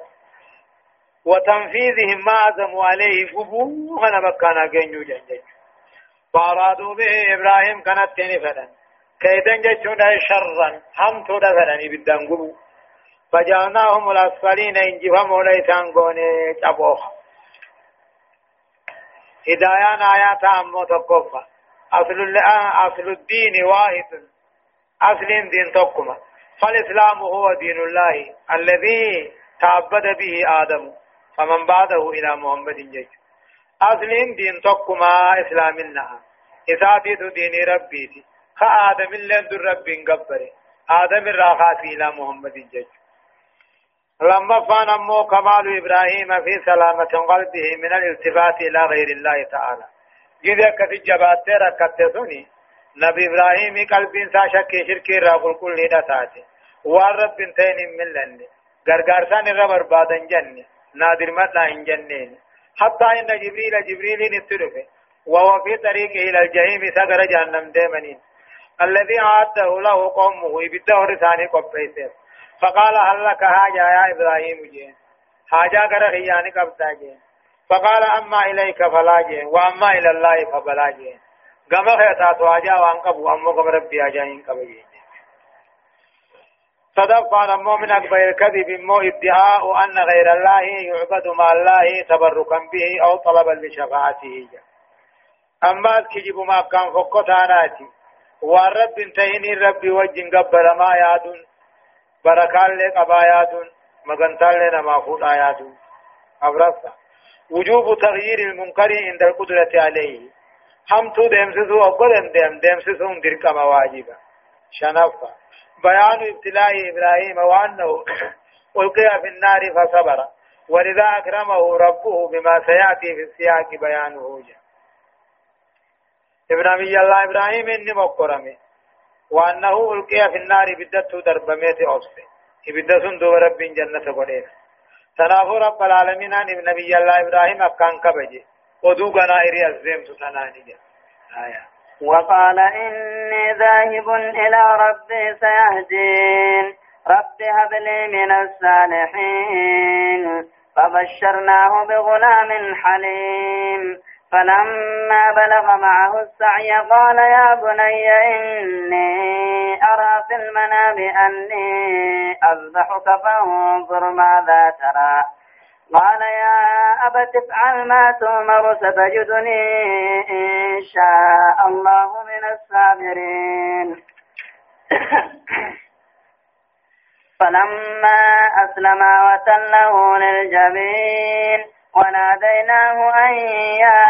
وتنفيذهم ما عزموا عليه فبوه أنا مكانا جنجو جنجو فأرادوا به إبراهيم كانت تنفدا كيدا جتشون شرا هم تدفدني بالدنقبو فجعلناهم الأسفلين إن جفموا ليسان قوني جبوخ هدايان آيات أمو تقفى أصل, أصل الدين واحد. أصل دين تقما فالإسلام هو دين الله الذي تعبد به آدم فمن بعده إلى محمد جيش. أصل دين تقما إسلامنا إساتيت دين ربي خآدم لن در رب قبر آدم الراخات إلى محمد جيش. لما فان أمو كمال إبراهيم في سلامة قلبه من الالتفات إلى غير الله تعالى. جذا كتجبات ركتتني نبي إبراهيم قلبين سا شك شرك را قل كل هدا تاتي والرب بنتين من لن غرغرسان الرب بربادن جن نادر مدنا إن جنين حتى إن جبريل جبريل نترف وهو في طريقه إلى الجحيم سغر جهنم ديمنين الذي عاده له قومه يبده رساني قبيسه فقال هل لك حاجة يا إبراهيم جين حاجة غير خياني قبتا جين فقال أما إليك فلا جين وأما إلى الله فبلا جين گما خیتا تو آجا وان قبو امو قبر ربی آجاین قبو صدق أمو من أكبر الكذب مو ادعاء أن غير الله يعبد مع الله تبركا به أو طلبا لشفاعته أما كجب ما كان فقط آناتي والرب انتهيني ربي وجن قبل ما يادون بركان لك أبا يادون مغنطان لنا ما فوت أبرصة وجوب تغيير المنكر عند القدرة عليه همتو ديمسسو أقول ديم ديمسسو درك مواجبا شنفا بيان ابتلاء إبراهيم وأنه ألقي في النار فصبر ولذا أكرمه ربه بما سيأتي في السياق بيانه جاء إبراهيم الله إبراهيم إني مقرمي وأنه ألقي في النار بدت دربميت أوصي بدت سندو رب جنة قريب تنافو رب العالمين عن نبي الله إبراهيم أكان كبجي ودو غنائري الزيم تتناني آية. وقال إني ذاهب إلى ربي سيهدين. رب هب لي من الصالحين. فبشرناه بغلام حليم. فلما بلغ معه السعي قال يا بني إني أرى في المنام أني أذبحك فانظر ماذا ترى. قال يا أبت افعل ما تؤمر ستجدني إن شاء الله من الصابرين. فلما أسلما وتله للجبين وناديناه أن يا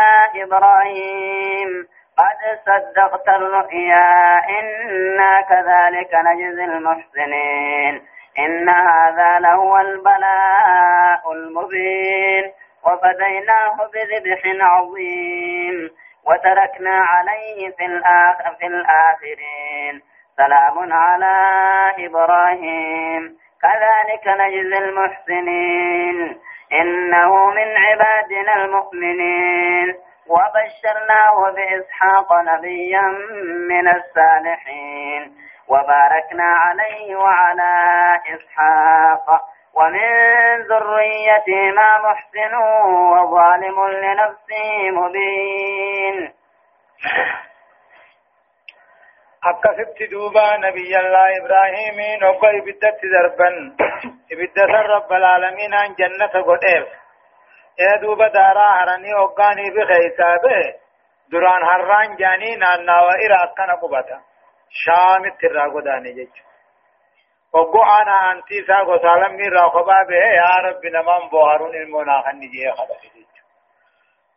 إبراهيم قد صدقت الرؤيا إنا كذلك نجزي المحسنين. إن هذا لهو البلاء المبين. وفديناه بذبح عظيم. وتركنا عليه في, الآخر في الآخرين. سلام على إبراهيم. كذلك نجزي المحسنين. إنه من عبادنا المؤمنين. وبشرناه بإسحاق نبيا من الصالحين. وباركنا عليه وعلى إسحاق. ومن ذريته ما محسن وظالم لنفسه مبين. أكا ست دوبا نبي الله إبراهيم نوكا إبدت ذربا إبدت رب العالمين عن جنة قتيف إيه دوبا دارا هراني أوقاني بخيسابه. دوران هران جاني نانا وإرا أكا نقبتا jechu hoggo ana antii isaa gosaa lammii irraa kophaa bee yaa rabbi namaan booharuun ilmoo naa kanni jee kadhate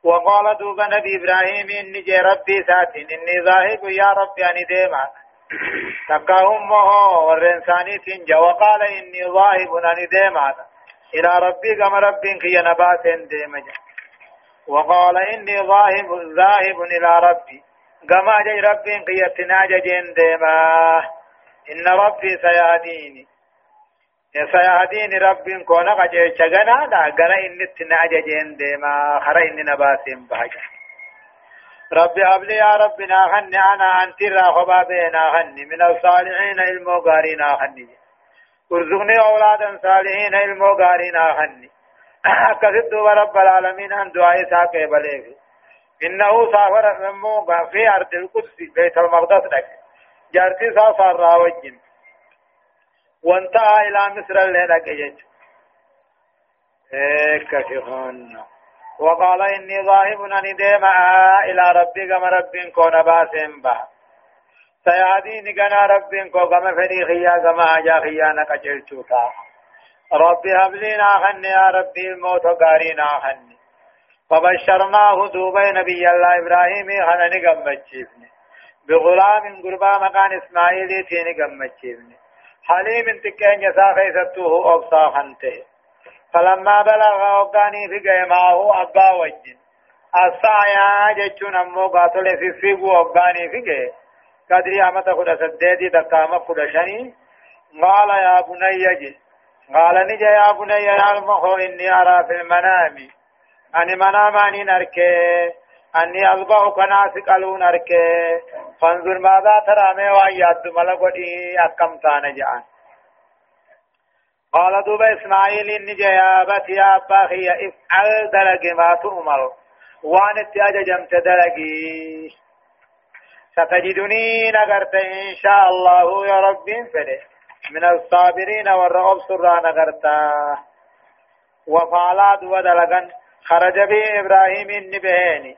وقال دوب نبي إبراهيم إني ربي ساتين إني ذاهب يا ربي أني ديما تكا أمه والرنساني تنجا وقال إني ذاهب أني ديما إلى ربي كما ربي كي نبات ديما وقال إني ذاهب ذاهب إلى ربي كما جي ربي كي يتناجا جين ديما إن ربي سيهديني سيهديني رب كون قجي چغنا دا غنا ان تناجا جين ديما خرا ان نباسم بهجا رب هب لي يا رب ناهن أنا انت راغبا بينا هن من الصالحين المغارين هن ارزقني اولادا صالحين المغارين هن كذب رب العالمين ان دعاء ساق بلغ إنه سافر مو في أرض القدس بيت المقدس لك. جارتي سافر راوجين. وانتهى إلى مصر الليلة جيج إيك كفون وقال إني ذاهب أني ديما إلى ربي كما ربي كون باسم با. كنا ربي كما فري خيا كما أجا خيا نكجل توتا ربي يا ربي الموت فبشرناه دوبي نبي الله إبراهيم خنني قمتشيفني بغلام قربا مكان إسماعيل تيني قمتشيفني حليم تكين يسا خيستوه أبصا خنته. فلما بلغ وقاني في قيماه أبا وجن. السعيا جتشون أمو قاتل في سيبو وقاني في قيم قدري أمت خد سديدي دقام خد شني. قال يا بني قال نجي يا بني نعلمه إني أرى في المنام. أني مناماني نركي أني أصبح كناس قالون أركي فانظر ماذا ترى مي وعياد ملقودي أكم تانا جان قال دوب إسماعيل إني جيابت يا أباخي افعل دلق ما تؤمر وان اتياج جمت دلقي ستجدني نغرت إن شاء الله يا رب فده من الصابرين والرغب سرى نغرتا وفعلات ودلقا خرج به إبراهيم النبهيني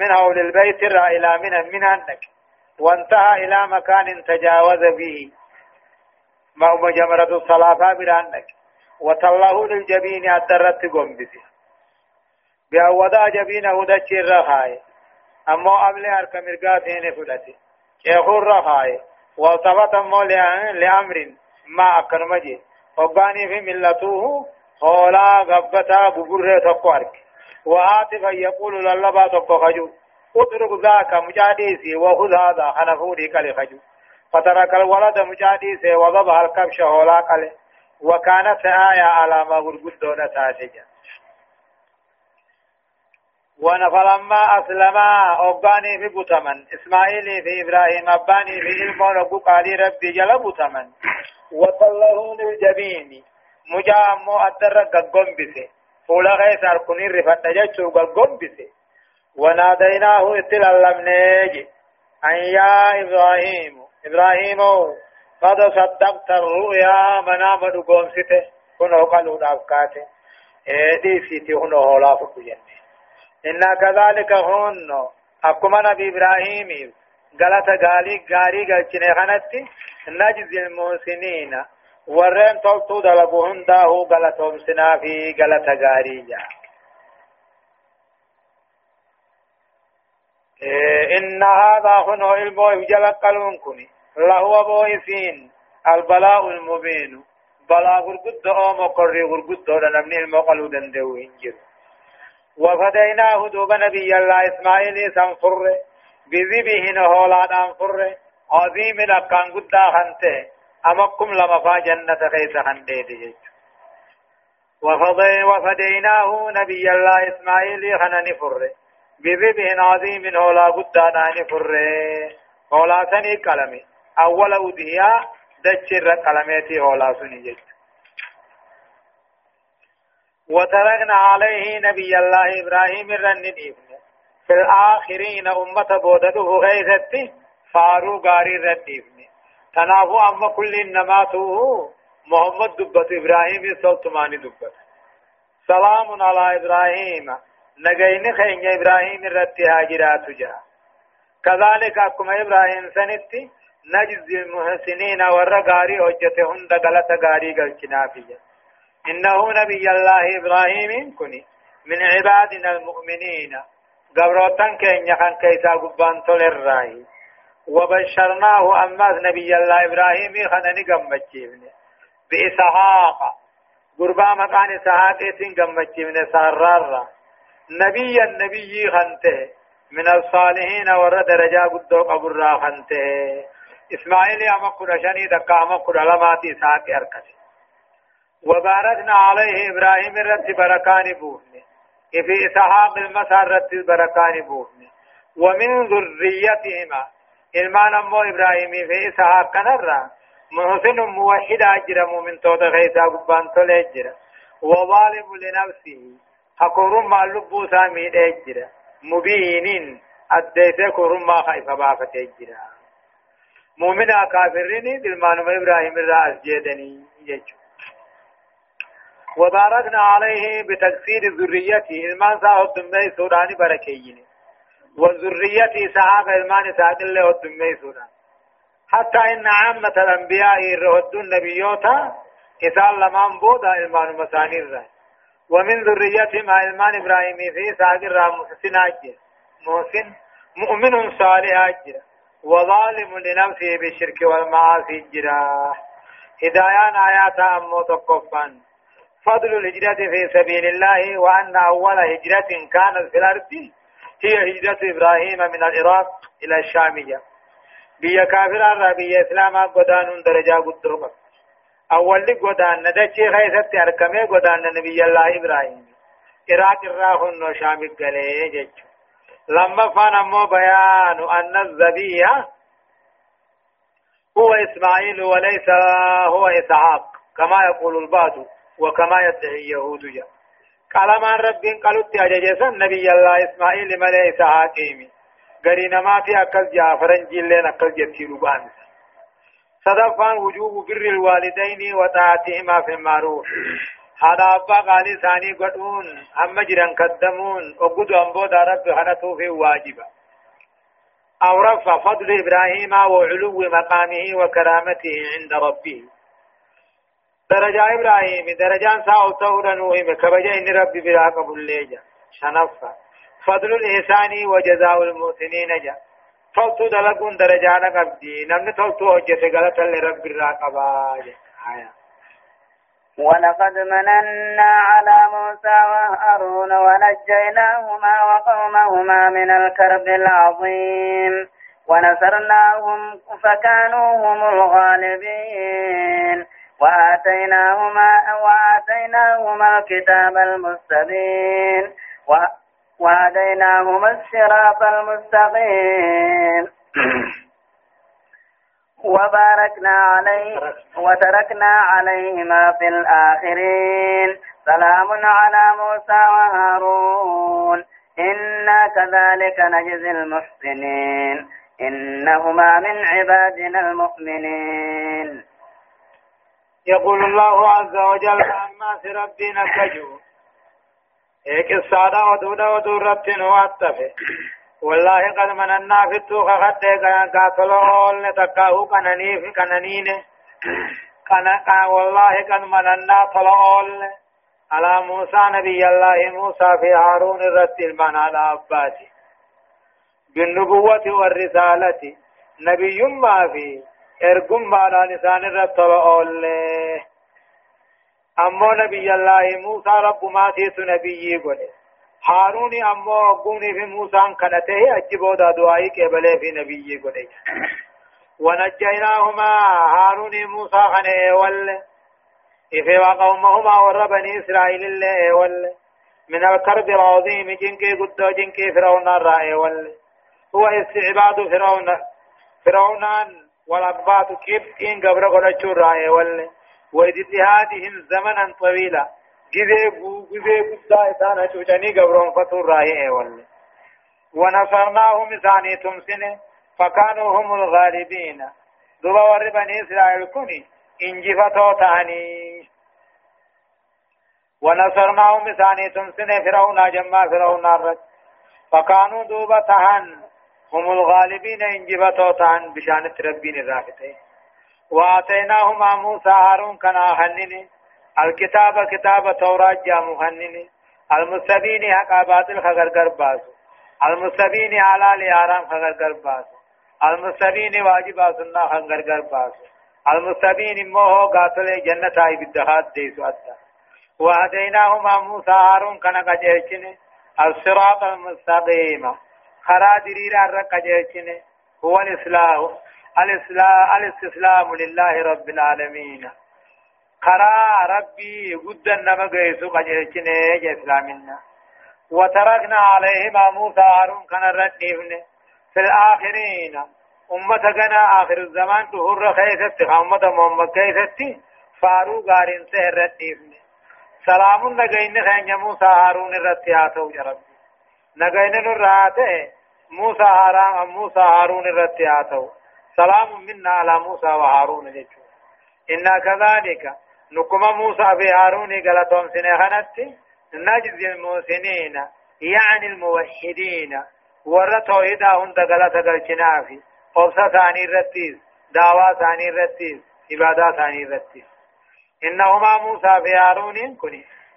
من حول البيت إلى من من عندك وانتهى إلى مكان تجاوز به. هو جمرة الصلاة برانك وتله للجبين أدرت قنبسي بأوضع جبينة دچ الرخاي أما أبلي أرك مرقاتين فلتي شيخور رخاي. والتفت أمو لأمر ما أكن مجي وقاني في ملته خولا غبتا ببره تقوارك وهاتفا يقول للبا تبخجو اترك ذاك مجاديسي وخذ هذا حنفوري كالي خجو فترك الولد مجاديسي وضبها الكبش هولا كالي وكانت آية على ما غرقدون تاتجا ونفلما أسلما أباني في بطمن إسماعيل في إبراهيم أباني في إلمون أبو قالي ربي جل بطمن وطلهون الجبين مجامو أدرق قنبسي فولا غيث أركنين رفت جيشو قلقم بسي وناديناه اتلالمنيجي أن يا إبراهيم إبراهيم قد صدقت الرؤيا منام دقوم سته كنه قالوا دافكاته ايدي سيتي هنو هولا فكجنة إنا كذلك هن أكما نبي إبراهيم غلط غالي غاري غلچنه خنتي نجزي المحسنين ورين تلتو دلقو هنداه غلطهم سنا في غلط غاريجا إيه إن هذا هنو البو يجل قلون كني لهو بويسين البلاء المبين بلاء غرقد أو مقرر غرقد لنمني المقلو دندو انجر وفديناه دوب نبي الله إسماعيل سنفر بذبه نهولا ننفر عظيم لكان قد خنته أمكم لما فا جنة خيس وفضي وفديناه نبي الله إسماعيل خنن فر بذبه عظيم هولا قد ننفر هولا سني كلمي أول أوديا دچر كلمتي هولا سني وتركنا عليه نبي الله إبراهيم الرنديف في الآخرين أمة بودته غيثتي فارو غاري الرنديف تنافو أما كل إنما محمد دبت إبراهيم سلطماني دبت. سلام على إبراهيم نجين خين إبراهيم الرتي هاجرات جاء كذلك أكما إبراهيم سنتي نجزي المحسنين ورغاري حجتهن دغلت غاري غلچنا فيه إنه نبي الله إبراهيم كني من عبادنا المؤمنين قبروتان كين يخان كيسا قبان تولر وبشرناه أماز نبي الله إبراهيم خنني قمتشيبني بإسحاق. قربا مكان إسحاق إسين قمتشيبني سارار نبي النبي خنته. من الصالحين ور درجة قدو قبر خنته. إسماعيل أما قرشاني دقا أما قرلماتي إسحاق أركسي وباركنا عليه إبراهيم الرد بركان بوفني في إسحاق المسار رد بركان بوفني ومن ذريتهما إلمان أمو إبراهيم في إسحاق كنرى محسن موحد أجر مؤمن توتا غيثا قبان تولي وظالم لنفسه حقور ما لبو سامي أجر مبين أديت كورم ما خيف بافت أجر مؤمن كافرين دلمان إبراهيم الرأس جيدني يجو وباركنا عليه بتكسير ذريته المان سا الدمي سوداني بركيين وذريته سحاق المان ساق الله الدمي سودان حتى إن عامة الأنبياء يرهدوا النبيوتا إسال لمن بودا إلمان مسانير ومن ذريتهم إلمان إبراهيم في ساق الرام محسن أجر محسن مؤمن صالح أجر وظالم لنفسه بالشرك والمعاصي جرا. هدايان آيات أمو تقفان. فضل الهجرة في سبيل الله وأن أول هجرة كانت في الأرض. هي هجرة إبراهيم من العراق إلى الشامية. بيا كافر الرا بيا إسلام قدان درجة قدرك أول قدان ندشي خيست أركمي قدان نبي الله إبراهيم. عراق الراهن وشام قليه جج. لما فان مو بيان أن الذبيح هو إسماعيل وليس هو إسحاق كما يقول البعض وكما يدعي اليهود يا قال ما رب قالوا تاججسا نبي الله اسماعيل ملئ اسحاقيم غرينا ما في اكل جعفر جيلين اكل جتي ربان صدفان وجوب بر الوالدين وطاعتهما في المعروف هذا أبا قال ثاني قدون أما جران قدمون وقد أنبو رب هنتو في واجبا أو رفع فضل إبراهيم وعلو مقامه وكرامته عند ربه درجة إبراهيم درجة ساو تورا نوهم كبجا إن ربي بلا قبل ليجا. شنفا فضل الإحسان وجزاء المحسنين جا. فلتو دلقون درجة نقبدي نمن تلتو حجة غلط لرب الراقبا آية. ولقد مننا على موسى وهارون ونجيناهما وقومهما من الكرب العظيم. ونصرناهم فكانوا هم الغالبين. وآتيناهما وآتيناهما الكتاب المستبين وهديناهما الصراط المستقيم. وباركنا عليه وتركنا عليهما في الآخرين. سلام على موسى وهارون. إنا كذلك نجزي المحسنين. إنهما من عبادنا المؤمنين. يقول الله عز وجل عما في ربنا كجو هيك السادة ودودا ودورت واتفه. والله قد مننا في التوخ خد قاتلون تكاهو كنني في كننين. قنا والله قد مننا طلعول على موسى نبي الله موسى في هارون الرتل من على أباتي بالنبوة والرسالة. نبي ما في. ارقم على لسان الرتل أمو نبي الله موسى رب ما تيت نبي قوله هارون أمو قوني في موسى كنته أجبو دا دعائي كبله في نبي قوله ونجيناهما هارون موسى خنه وله إفي وقومهما ور بني إسرائيل الله وله من الكرب العظيم جنكي قدو جنكي فرعون الرأي وله هو استعباد فرعون فرعونان والأقباط كيف إن قبر قرأتشو الرأي وله واجتهادهم زمنا طويلا جذي جذي قدا إسانا شوشني قبرون فتور راهي ولا ونصرناهم ثاني تمسنة. فكانوا هم الغالبين. دوبا ور بني إسرائيل كوني. انجفتو تاني. ونصرناهم ثاني تمسنة. فرعون جمع فرعون الرد فكانوا دوبا تهان. هم الغالبين انجفتو تان بشانة ربين الرافتين وآتيناهما موسى هارون كنا هنني الكتاب كتاب توراة جام هنني. المستبين حق باطل خغر باس المستبين على ليارام خغر باس المستبين واجب سنة خغر باس المستبين موه قاتل جنة آي بالدهات ديسو أدى. وهديناهما موسى هارون كنا قجيشن الصراط المستقيم. خرا دريرا رقجيشن هو الإسلام الاستسلام لله رب العالمين خرا ربي قد النما قيسو قجرچنه اسلامنا وتركنا عليهما موسى هارون كان رديفن في الآخرين أمة كان آخر الزمان تهر خيست أمة محمد خيست فارو غارين سهر رديفن سلام نغين خين موسى هارون الرتياتو يا ربي نغين نراته موسى هارون موسى هارون الرتياتو سلام منا على موسى وهارون جيتشو إنا كذلك نكما موسى في هارون قالتهم سنخنت نجزي المحسنين يعني الموحدين ورى توحيدا هند قالت قلچنا في قبصة ثاني رتيز دعوة ثاني رتيز عبادة ثاني رتيز إنهما موسى في هارون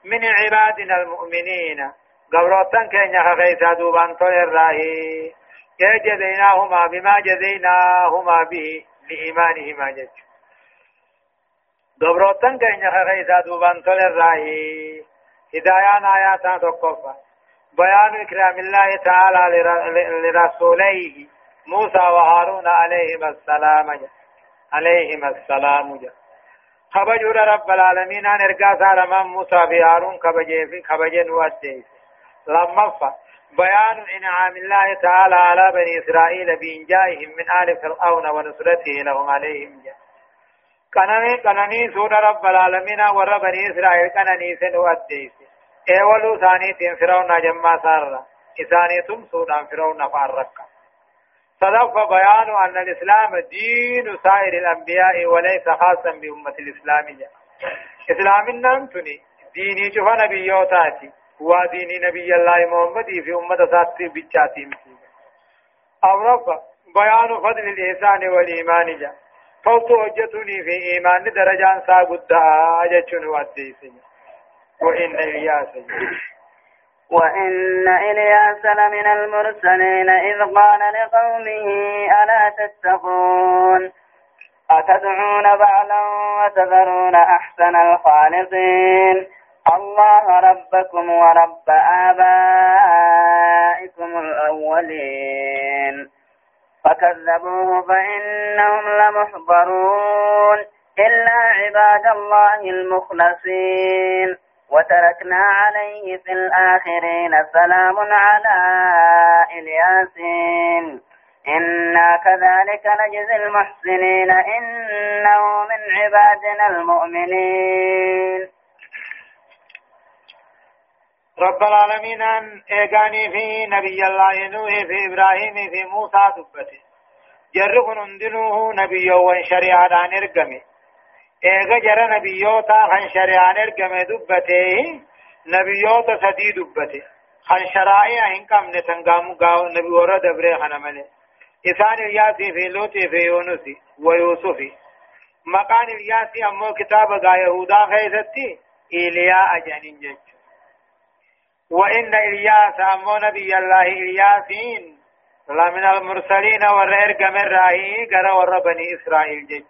من عبادنا المؤمنين قبروتن كن يخيسا دوبان طول الراهي جزيناهما بما جزيناهما به لإيمانهما جج دبروتن كين خيسا دوبان تل الراهي هدايان آيات تقفى بيان إكرام الله تعالى لرسوليه موسى وهارون عليهما السلام عليهما السلام خبجور رب العالمين أن إرقى سالما موسى في هارون خبجي في خبجين واديس لما بيان إنعام الله تعالى على بني إسرائيل بإنجائهم من آل فرعون ونصرته لهم عليهم كنني كنني سورة رب العالمين ور بني إسرائيل كنني سن وديس اولو ثاني تين فرعون جمع سار إثاني تم سورة فرعون فارق صدق بيان أن الإسلام دين سائر الأنبياء وليس خاصا بأمة الإسلام جاء. إسلام النمتني. ديني شوف نبيوتاتي ودين نبي الله محمد في أمة ساتي بيتشاتي أمرفا بيان فضل الإحسان والإيمان جا. فوت وجتني في إيمان درجان ساقود أجتشن وديسني وإن إلياس وإن إلياس لمن المرسلين إذ قال لقومه ألا تتقون؟ أتدعون بعلا وتذرون أحسن الخالقين؟ الله ربكم ورب آبائكم الأولين. فكذبوه فإنهم لمحضرون. إلا عباد الله المخلصين. وتركنا عليه في الآخرين سلام على إلياسين. إنا كذلك نجزي المحسنين. إنه من عبادنا المؤمنين. رب العالمين أن إيقاني في نبي الله نوح في إبراهيم في موسى دبته جرب نندنوه نبي وشريعة عن إرقمه إيقا جر نبيوتا عن شريعة عن إرقمه دبته نبيوتا سدي دبته عن شرائع إنكم نتنقام قاو نبي ورد أبري خنمنه إسان إياسي في لوتي في يونسي ويوسفي مقان إلياسي أمو كتاب غا يهودا خيستي إلياء جانين جج وإن إلياس أمو نبي الله إلياسين. لمن المرسلين والرئر من راهي قرى ور بني إسرائيل جج.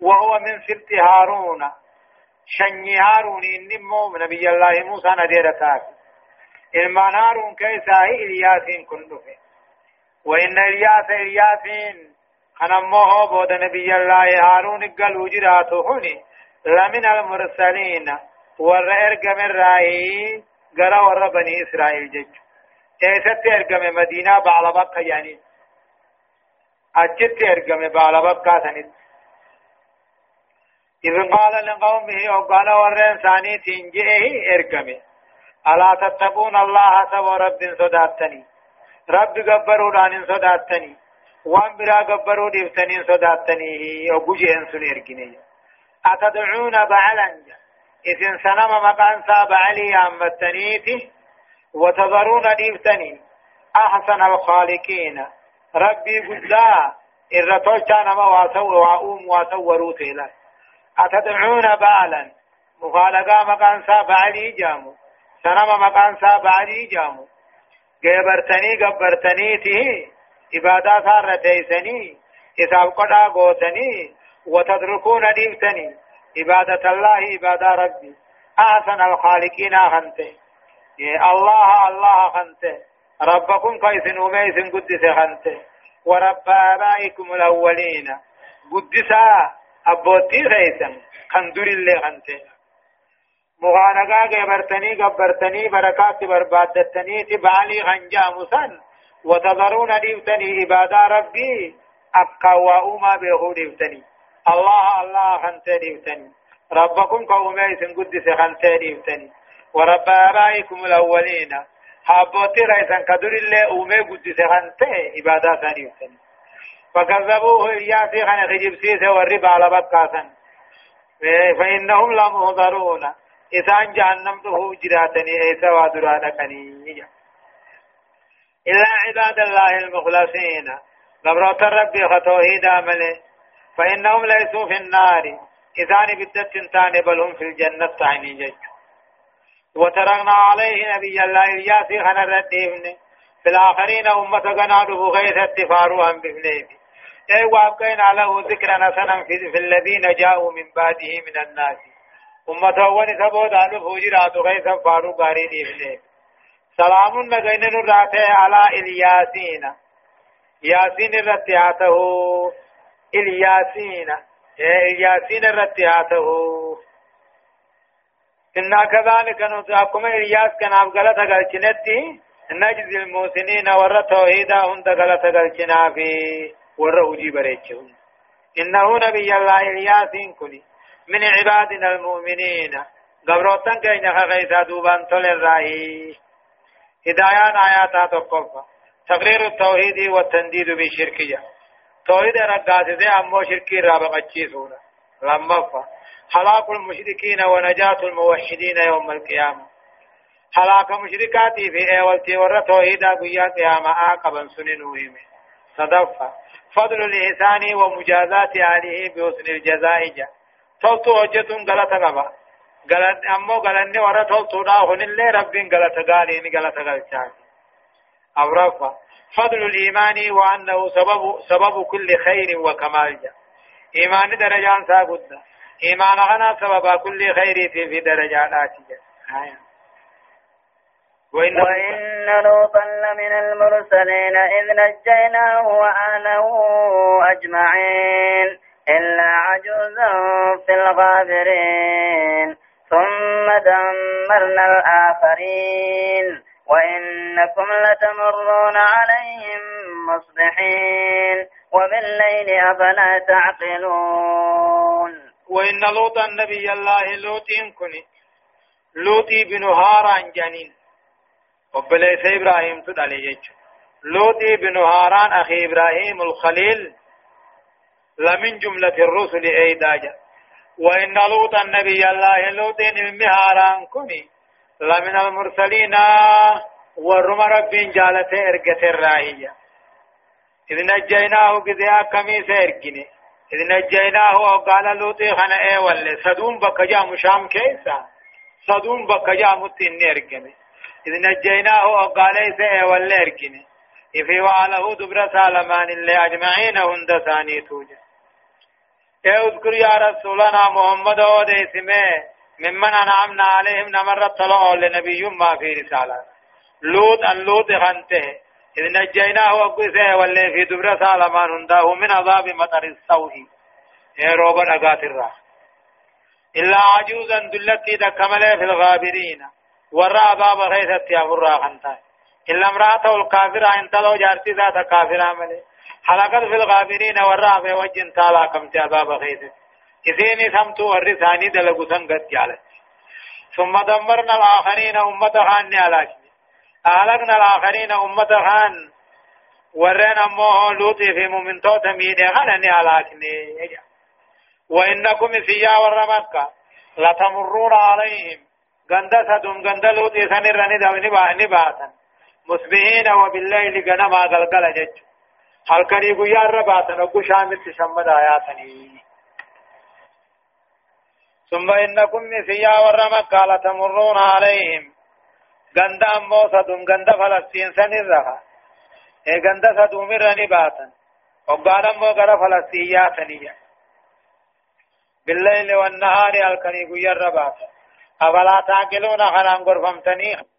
وهو من سبت هارون. شني هارون إنمو نبي الله موسى نديرتاك إلمان هارون كيسا إلياسين كندفه وإن إلياس إلياسين. خنمه بود نبي الله هارون قال وجراته هني لمن المرسلين والرئر من راهي قرى ور بني إسرائيل جج ايست ارقم مدينة بعلبك يعني اجت ارقم بعلبك سنت إذ قال لقومه وقال ورين ثاني تنجئه ارقم ألا تتقون الله سوى رب صداتني رب قبروا لأن صداتني وان برا قبروا دفتني صداتني وقجي انسون ارقني أتدعون بعلا إذن سنم مقان ساب علي أمتنيته وتذرون ديفتني أحسن الخالقين. ربي قدا إرتوشا نما واسو وأوم واسوروا تيلا أتدعون بالا؟ مخالقا مقان ساب علي جامو. سنما مقان ساب علي جامو. قبرتني قبرتني تيه عبادة سار تيسني إساب قدا قوتني. وتدركون ديفتني عبادة الله عبادة ربي. أحسن الخالقين أخنته. الله الله خنته ربكم كيس وميس قدس خنته ورب آبائكم الأولين. قدسا أبوتي خيسا خندر اللي خنته مغانقا قبرتني قبرتني بركات بربادتني تبالي خنجا مسن. وتذرون ديفتني عبادة ربي. أبقى وأوما بيهو ديفتني الله الله خنته ديفتني ربكم كوميس قدس خنته ديفتني ورب آبائكم الأولين. حابوتي رئيسا كدر الله أومي قدس خانته عبادة ثاني وسنة فكذبوه إياسي خان خجب سيسة والرب على بكاسا فإنهم لمهضرون. إذا جهنم ته جراتني إيسا ودرانكني إلا عباد الله المخلصين. قبرات ربي خطوهيد عمله فإنهم ليسوا في النار. إذا بدت تاني بل هم في الجنة تعني جج. وتركنا عليه نبي الله إلياس خنا رديفن في الآخرين أمة قناده غيث اتفاروها بفنيه أي وأبقينا له ذكرا حسنا في, الذين جاءوا من بعده من الناس. أمة ونسبوا دانو فوجرات غيث فارو قاري ديفنيه سلام نغين نراته على إلياسين. ياسين رتياته الياسين الياسين رتياته إنا كذلك نتاكم إلياس كان أبغلت أغلچنتي نجزي الموسنين ور توحيدا هند غلط أغلچنا في ور أجي بريچون إنه نبي الله إلياس كني من عبادنا المؤمنين. قبروتن كينا خغيثا دوبان تول الرأي هدايان آياتا تقفى تقرير التوحيد والتنديد بالشركية توحيد رقاسة أمو شركي رابقتشي سونا لما هلاك المشركين ونجاة الموحدين يوم القيامة. هلاك مشركاتي في أولتي ور توحيدا قيا قيامة عاقبا سننوهم صدفة. فضل الإحسان ومجازات عليه بحسن الجزاء جا. تلتو وجة غلط غبا. غلط أمو غلطني ور تلتو دا هن اللي رب غلط غالين غلط غلطان. أورفا فضل الإيمان وأنه سبب سبب كل خير وكمال. إيمان درجان سا قدّا إيمان غنا سبب كل خير في في درجات آية. وإن, وإن لوطا لمن المرسلين إذ نجيناه وأهله أجمعين إلا عجوزا في الغابرين ثم دمرنا الآخرين. وإنكم لتمرون عليهم مصبحين وبالليل أفلا تعقلون. وإن لوط النبي الله لوط كني لوطي بن هاران جانين وبليس إبراهيم تدعي لوطي بن هاران أخي إبراهيم الخليل لمن جملة الرسل أيداجا وإن لوط النبي الله لوط هاران كني لمن المرسلين ورم رب جالته إرقة الرائية. إذ نجيناه قذيا كميس إرقني. إذ نجيناه وقال لوطي خنا ولا سدوم بكجا مشام كيسا. سدوم بكجا متين إركني إذ نجيناه وقال إيه ولا إركني إفي وعله دبر سالمان اللي أجمعين هند ثاني توجه. أذكر يا رسولنا محمد ودي سمه ممن أنعمنا عليهم نمر طلعوا لنبي ما في رسالة. لوط أن لوط خنته. إذ نجيناه وقسه واللي في دبر سالمان هنده من عذاب مطر السوء. روبا نقات الراح إلا عجوزا دلتي دكمله في الغابرين. ورى باب غيثت يا فرا خنته. إلا امرأته الكافرة إن تلو جارتي ذات كافرة ملي حلقت في الغابرين ورى في وجه تالا كمتي باب غيثت. إذين سمتو ورثاني دلقو سنگت جالت ثم دمرنا الآخرين أمة خان على أهلكنا الآخرين أمة خان. ورين أمه لوطي في مؤمن توتا ميدي غنني هلاكني وإنكم سيا ورمكة لتمرون عليهم. غندا سدوم غندا لوطي سنر ندى نباتا مسبحين وبالليل غنما غلغل جج. guyyaa irra baatan oggu shaamitti shammada ayaatanii ثم إنكم نسيا ورمكة لتمرون عليهم. غندا أمو صدوم غندا فلسطين سنرها. إيه غندا صدوم رني باتا وقال أمو غرا فلسطياتنية بالليل والنهار الكني غير باتا أفلا تعقلون خلان غرفمتني